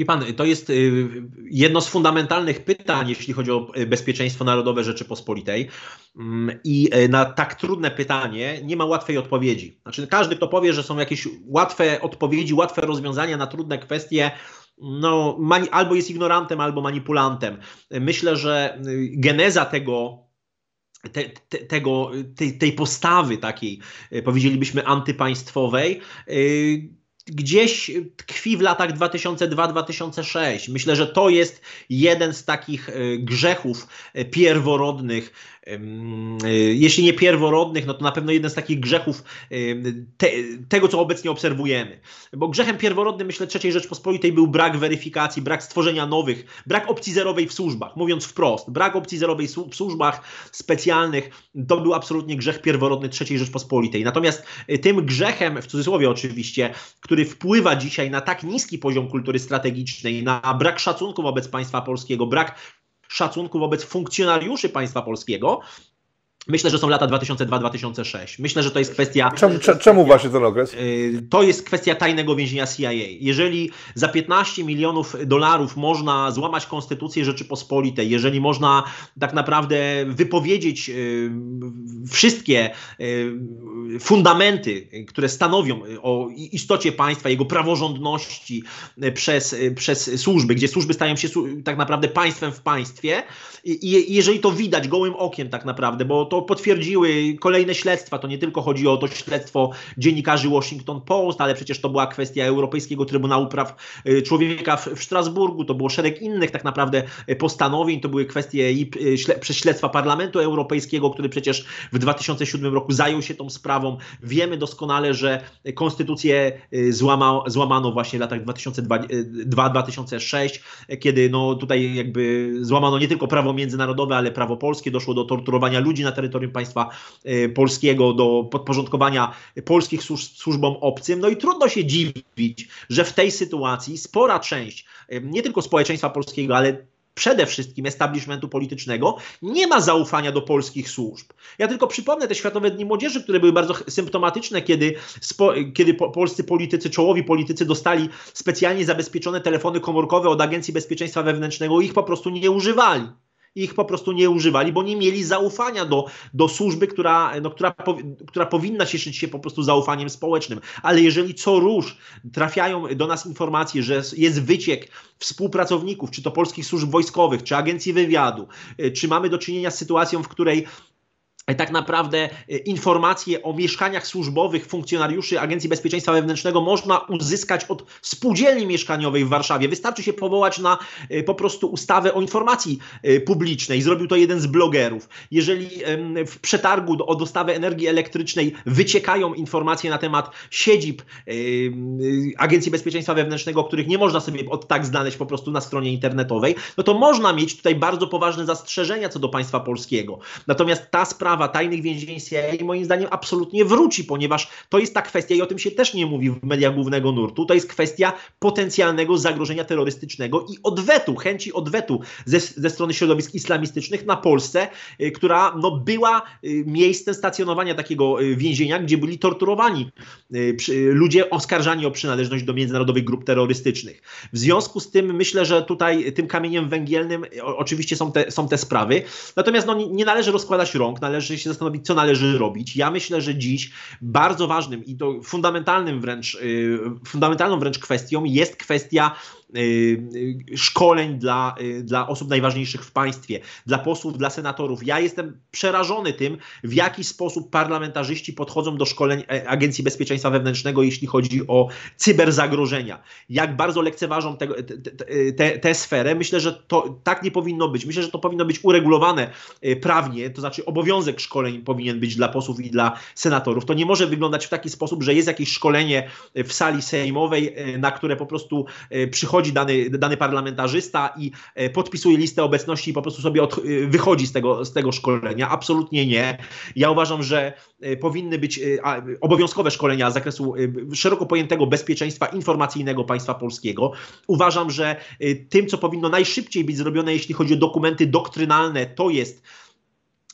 Wie pan, to jest y, jedno z fundamentalnych pytań, jeśli chodzi o y, bezpieczeństwo narodowe Rzeczypospolitej. Mm, I y, na tak trudne pytanie nie ma łatwej odpowiedzi. Znaczy, każdy, kto powie, że są jakieś łatwe odpowiedzi, łatwe rozwiązania na trudne kwestie, no, albo jest ignorantem, albo manipulantem. Myślę, że geneza tego, te, te, tego, tej, tej postawy takiej, powiedzielibyśmy, antypaństwowej, gdzieś tkwi w latach 2002-2006. Myślę, że to jest jeden z takich e, grzechów e, pierworodnych Y, jeśli nie pierworodnych, no to na pewno jeden z takich grzechów te, tego, co obecnie obserwujemy. Bo grzechem pierworodnym, myślę, III Rzeczpospolitej był brak weryfikacji, brak stworzenia nowych, brak opcji zerowej w służbach, mówiąc wprost. Brak opcji zerowej w służbach specjalnych to był absolutnie grzech pierworodny III Rzeczpospolitej. Natomiast y, tym grzechem, w cudzysłowie oczywiście, który wpływa dzisiaj na tak niski poziom kultury strategicznej, na brak szacunku wobec państwa polskiego, brak szacunku wobec funkcjonariuszy państwa polskiego, Myślę, że są lata 2002-2006. Myślę, że to jest kwestia. Czemu, czemu właśnie ten okres? Y, to jest kwestia tajnego więzienia CIA. Jeżeli za 15 milionów dolarów można złamać konstytucję Rzeczypospolitej, jeżeli można tak naprawdę wypowiedzieć y, wszystkie y, fundamenty, które stanowią o istocie państwa, jego praworządności przez, przez służby, gdzie służby stają się tak naprawdę państwem w państwie, i jeżeli to widać gołym okiem tak naprawdę, bo to potwierdziły kolejne śledztwa. To nie tylko chodzi o to śledztwo dziennikarzy Washington Post, ale przecież to była kwestia Europejskiego Trybunału Praw y, Człowieka w, w Strasburgu, to było szereg innych tak naprawdę y, postanowień, to były kwestie i y, przez śledztwa Parlamentu Europejskiego, który przecież w 2007 roku zajął się tą sprawą. Wiemy doskonale, że konstytucję złama, złamano właśnie w latach 2002-2006, kiedy no tutaj jakby złamano nie tylko prawo międzynarodowe, ale prawo polskie, doszło do torturowania ludzi na terytorium państwa e, polskiego, do podporządkowania polskich służbom obcym. No i trudno się dziwić, że w tej sytuacji spora część e, nie tylko społeczeństwa polskiego, ale przede wszystkim establishmentu politycznego nie ma zaufania do polskich służb. Ja tylko przypomnę te Światowe Dni Młodzieży, które były bardzo symptomatyczne, kiedy, spo, kiedy po, polscy politycy, czołowi politycy dostali specjalnie zabezpieczone telefony komórkowe od Agencji Bezpieczeństwa Wewnętrznego i ich po prostu nie używali ich po prostu nie używali, bo nie mieli zaufania do, do służby, która, no, która, która powinna cieszyć się po prostu zaufaniem społecznym. Ale jeżeli co róż trafiają do nas informacje, że jest wyciek współpracowników, czy to polskich służb wojskowych, czy agencji wywiadu, y, czy mamy do czynienia z sytuacją, w której tak naprawdę e, informacje o mieszkaniach służbowych funkcjonariuszy Agencji Bezpieczeństwa Wewnętrznego można uzyskać od spółdzielni mieszkaniowej w Warszawie. Wystarczy się powołać na e, po prostu ustawę o informacji e, publicznej. Zrobił to jeden z blogerów. Jeżeli w przetargu o dostawę energii elektrycznej wyciekają informacje na temat siedzib Agencji Bezpieczeństwa Wewnętrznego, których nie można sobie od tak znaleźć po prostu na stronie internetowej, no to można mieć tutaj bardzo poważne zastrzeżenia co do państwa polskiego. Natomiast ta sprawa sprawa tajnych więzień CIA moim zdaniem absolutnie wróci, ponieważ to jest ta kwestia i o tym się też nie mówi w mediach głównego nurtu, to jest kwestia potencjalnego zagrożenia terrorystycznego i odwetu, chęci odwetu ze, ze strony środowisk islamistycznych na Polsce, y, która no, była y, miejscem stacjonowania takiego y, więzienia, gdzie byli torturowani ludzie oskarżani o przynależność do międzynarodowych grup terrorystycznych. W związku z tym myślę, że tutaj tym kamieniem węgielnym oczywiście są te, są te sprawy, natomiast no, nie należy rozkładać rąk, należy należy się zastanowić, co należy robić. Ja myślę, że dziś bardzo ważnym i to fundamentalnym wręcz, y, fundamentalną wręcz kwestią jest kwestia szkoleń dla, y, dla osób najważniejszych w państwie, dla posłów, dla senatorów. Ja jestem przerażony tym, w jaki sposób parlamentarzyści podchodzą do szkoleń e, Agencji Bezpieczeństwa Wewnętrznego, jeśli chodzi o cyberzagrożenia. Jak bardzo lekceważą tę te, te, te, sferę. Myślę, że to tak nie powinno być. Myślę, że to powinno być uregulowane prawnie, to znaczy obowiązek szkoleń powinien być dla posłów i dla senatorów. To nie może wyglądać w taki sposób, że jest jakieś szkolenie w sali sejmowej, na które po prostu przychodzi przychodzi dany, dany parlamentarzysta i e, podpisuje listę obecności i po prostu sobie od, e, wychodzi z tego, z tego szkolenia. Absolutnie nie. Ja uważam, że e, powinny być obowiązkowe szkolenia z zakresu szeroko pojętego bezpieczeństwa informacyjnego państwa polskiego. Uważam, że tym, co powinno najszybciej być zrobione, jeśli chodzi o dokumenty doktrynalne, to jest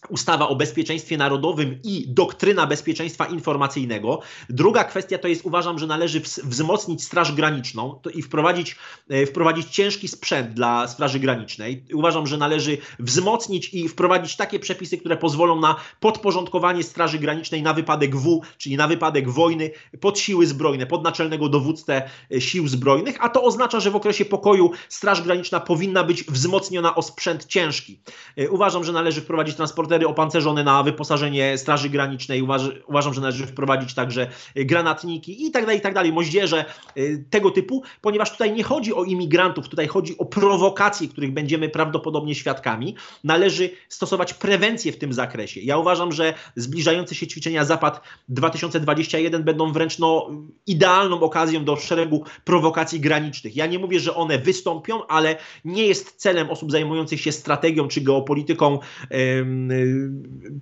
ustawa o bezpieczeństwie narodowym i doktryna bezpieczeństwa informacyjnego. Druga kwestia to jest, uważam, że należy wzmocnić Straż Graniczną i wprowadzić, e, wprowadzić ciężki sprzęt dla Straży Granicznej. Uważam, że należy wzmocnić i wprowadzić takie przepisy, które pozwolą na podporządkowanie Straży Granicznej na wypadek W, czyli na wypadek wojny, pod siły zbrojne, pod naczelnego dowódcę e, sił zbrojnych, a to oznacza, że w okresie pokoju Straż Graniczna powinna być wzmocniona o sprzęt ciężki. E, uważam, że należy wprowadzić transportery transportery opancerzone na wyposażenie Straży Granicznej. Uważ, uważam, że należy wprowadzić także granatniki i tak dalej, i tak dalej, moździerze y, tego typu, ponieważ tutaj nie chodzi o imigrantów, tutaj chodzi o prowokacje, których będziemy prawdopodobnie świadkami. Należy stosować prewencję w tym zakresie. Ja uważam, że zbliżające się ćwiczenia Zapad 2021 będą wręcz no, idealną okazją do szeregu prowokacji granicznych. Ja nie mówię, że one wystąpią, ale nie jest celem osób zajmujących się strategią czy geopolityką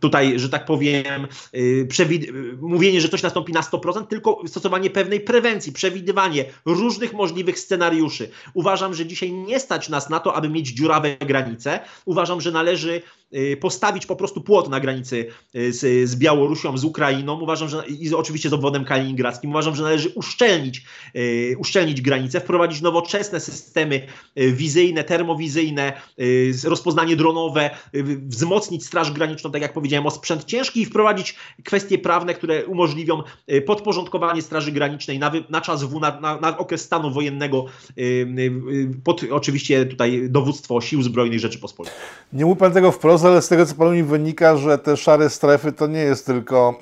tutaj, że tak powiem, y, mówienie, że coś nastąpi na 100%, tylko stosowanie pewnej prewencji, przewidywanie różnych możliwych scenariuszy. Uważam, że dzisiaj nie stać nas na to, aby mieć dziurawe granice. Uważam, że należy postawić po prostu płot na granicy z, z Białorusią, z Ukrainą. Uważam, że i oczywiście z obwodem kaliningradzkim. Uważam, że należy uszczelnić, uszczelnić granice, wprowadzić nowoczesne systemy wizyjne, termowizyjne, rozpoznanie dronowe, wzmocnić Straż Graniczną, tak jak powiedziałem, o sprzęt ciężki i wprowadzić kwestie prawne, które umożliwią podporządkowanie Straży Granicznej na, na czas W, na, na, na okres stanu wojennego, pod oczywiście tutaj dowództwo Sił Zbrojnych Rzeczypospolitej. Nie mówi Pan tego wprost, ale z tego co Panu mi wynika, że te szare strefy to nie jest tylko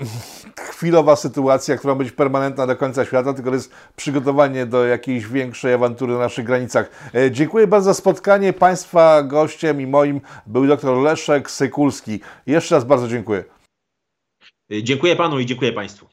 chwilowa sytuacja, która będzie permanentna do końca świata, tylko to jest przygotowanie do jakiejś większej awantury na naszych granicach. E, dziękuję bardzo za spotkanie. Państwa gościem i moim był dr Leszek Sykulski. Jeszcze raz bardzo dziękuję. Dziękuję Panu i dziękuję Państwu.